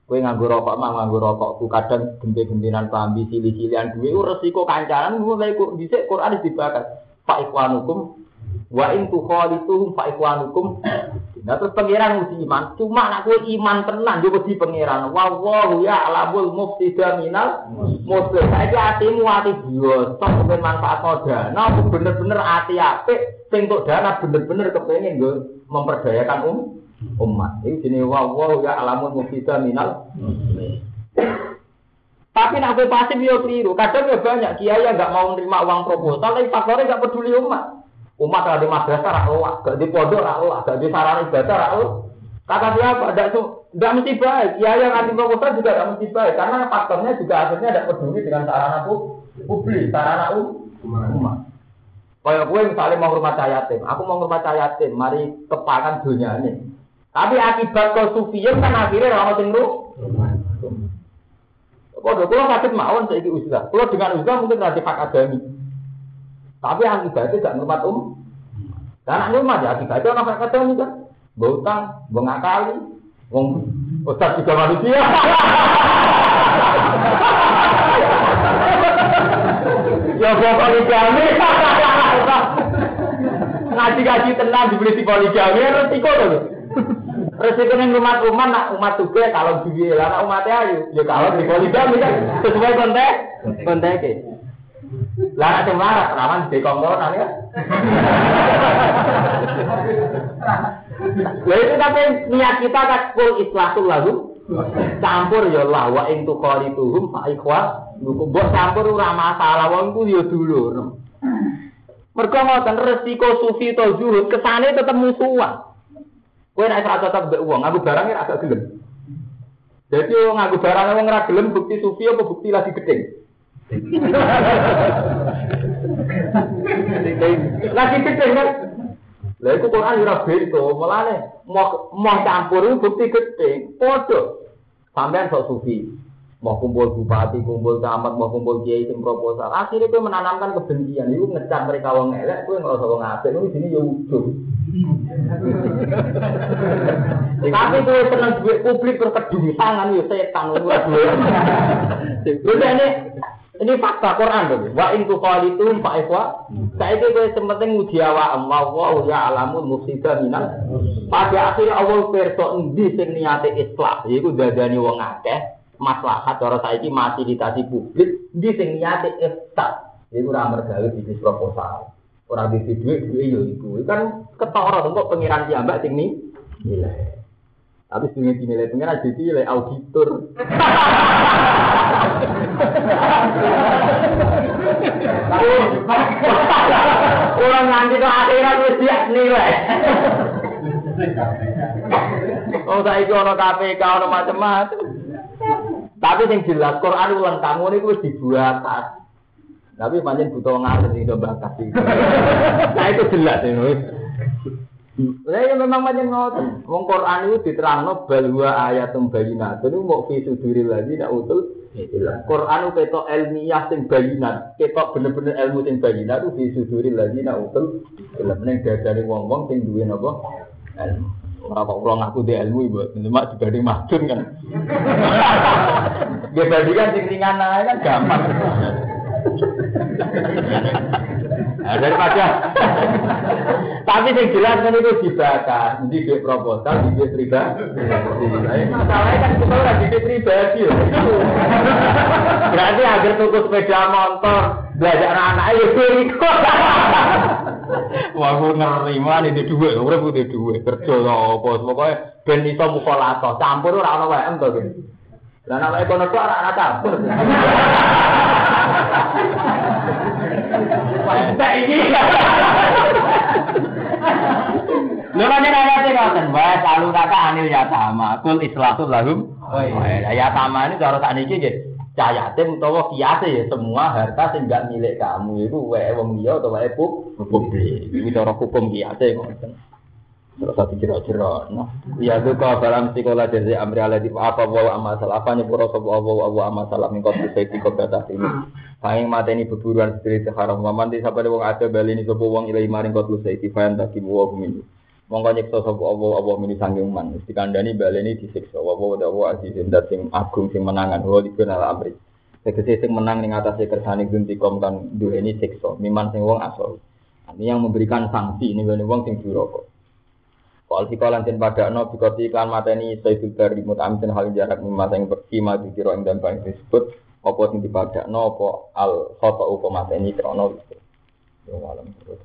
Kowe nganggo rokok mah nganggo rokokku kadang gente-gentenan pambi sili-silian duwe resiko kancanan mulai kok dhisik Quran dibakar. Pak Ikhwanukum wa in tukhalituhum fa ikhwanukum. Nah terus pangeran uji iman, cuma nak kowe iman tenan yo di pangeran. Wallahu ya alamul mufsida minal muslim. Saiki atimu ati biasa kepen manfaat dana, bener-bener ati apik sing dana bener-bener kepengin nggo memperdayakan um umat. Iki jenenge wallahu ya alamul mufsida minal. Tapi nak pasif yo keliru. Kadang ya banyak kiai yang nggak mau menerima uang proposal, tapi faktornya nggak peduli umat. Umat ada madrasah ra gak di pondok ra gak di sarana ibadah ra Kata siapa? Tidak tidak mesti baik. Ya yang anti proposal juga tidak mesti baik karena faktornya juga akhirnya tidak peduli dengan sarana publik, sarana umat. Kayak gue misalnya mau rumah yatim, aku mau rumah yatim, mari kepakan dunia ini. Tapi akibat kesufian kan akhirnya orang sing Kode kalau sakit mawon saya usaha. Kalau dengan usaha mungkin nanti pak adami. Tapi akibatnya gak ngurmat um. Karena ngurmat ya akibatnya orang kata ini kan. Bautang, bengakali, wong ustaz juga manusia. ya bawa poligami. Ngaji-ngaji tenang dibeli di poligami, resiko loh. Resiko yang umat umat nak umat juga kalau duwe lah umatnya ayu ya kalau di poligami kan sesuai kontek kontek lah ada marah, rawan di kongkonan ya. Lah itu tapi niat kita kan kul islatul lagu campur ya lah wa ing tuqalituhum fa ikhwa mbok campur ora masalah wong ku ya dulur. Mergo ngoten resiko sufi to zuhud kesane tetep musuhan. Kowe nek ora cocok mbek wong, aku barang agak gelem. Jadi ngaku barang wong ora gelem bukti sufi apa bukti lagi gedeng. Lagi gede kan? Lah itu Quran ora beda, mulane mau campur bukti gede, padha. Sampean sok sufi, mau kumpul bupati, kumpul camat, mau kumpul kiai sing proposal. Akhirnya itu menanamkan kebencian. Itu ngecat mereka wong elek, kowe ngerasa wong apik. Ini sini ya ujung. Tapi kowe seneng duit publik berkedung tangan ya setan. Lha ini ini fakta Quran dong. Wa in tuqalitum fa ikhwa. Saiki kowe sementing nguji awak Allah wa ya alamul mufsida minal. Pada akhir Allah perso endi sing niate islah, yaiku dadani wong akeh maslahat cara saiki ditasi publik, endi sing niate islah. Iku ora mergawe bisnis proposal. Ora di duit duit yo iku. Kan ketara kok pengiran piyambak sing ni nilai. Tapi sing dinilai pengen aja nilai auditor. Orang nanti ke akhirat wis siap nilai. Oh saiki ana KPK ana macam-macam. Tapi yang jelas Quran ulang kamu ini wis dibuat. Tapi pancen butuh ngalir sing bakat. Nah itu jelas ini. Lah ya memang macam ngoten. Wong Quran itu diterangno bal huwa ayatum bayinat. Itu mau fi suduril ladzi nak utul. Quran itu ketok ilmiah sing bayinat. Ketok bener-bener ilmu sing bayinat itu fi ladzi nak utul. Ilmu ning dadane wong-wong sing duwe napa? Ilmu. Ora kok kula ngaku di ilmu ibu, cuma dibanding madun kan. Dia bandingkan sing ringan ae kan gampang. Nah, daripada tapi yang jelas kan itu dibakar, di duit proposal, di duit pribadi. Masalahnya kan kita lagi duit pribadi. Berarti agar tuku sepeda motor, belajar anak-anak ya beriku. Wah, aku nerima nih di duit, aku butuh duit, kerja apa, pokoknya ben iso mukolato, campur ora ono WM to gitu. Lah nek ekonomi ora ana campur. Pak iki. Lho kan ayat e ngoten, wa salu kata anil ya sama, kul islatul lahum. Oh iya, ya sama ini cara sakniki nggih. Cah yatim utawa kiase ya semua harta sing gak milik kamu itu wae wong liya atau wae publik. Iki cara hukum kiase ngoten. Terus satu kira-kira, nah, ya itu kau dalam sekolah jadi amri ala di apa bawa amal salah apa nyepuro sobo abu abu amal salah mingkot bisa kau batas ini. Paling mata ini beburuan sediri sekarang. Maman di siapa wong ada bali ini sobo wong ilai maring kau tulis di fayan tak ibu wong ini. Mongko nyekso sobo abu abu ini sanggeng man. Mesti kandani bali ini disiksa. Wabu wabu aziz dat sing agung sing menangan. Wabu dikenal amri. Tegese sing menang ning atase kersane guntikom kan duweni siksa. Miman sing wong asal. Ini yang memberikan sanksi ini wong sing duraka. Wal sikolan den padakno bikoti iklan mateni sayyidul bari mutamin hal jarak mimma sing pergi maju kira ing dan bang disebut apa sing dipadakno apa al khata apa mateni krono. Yo alam terus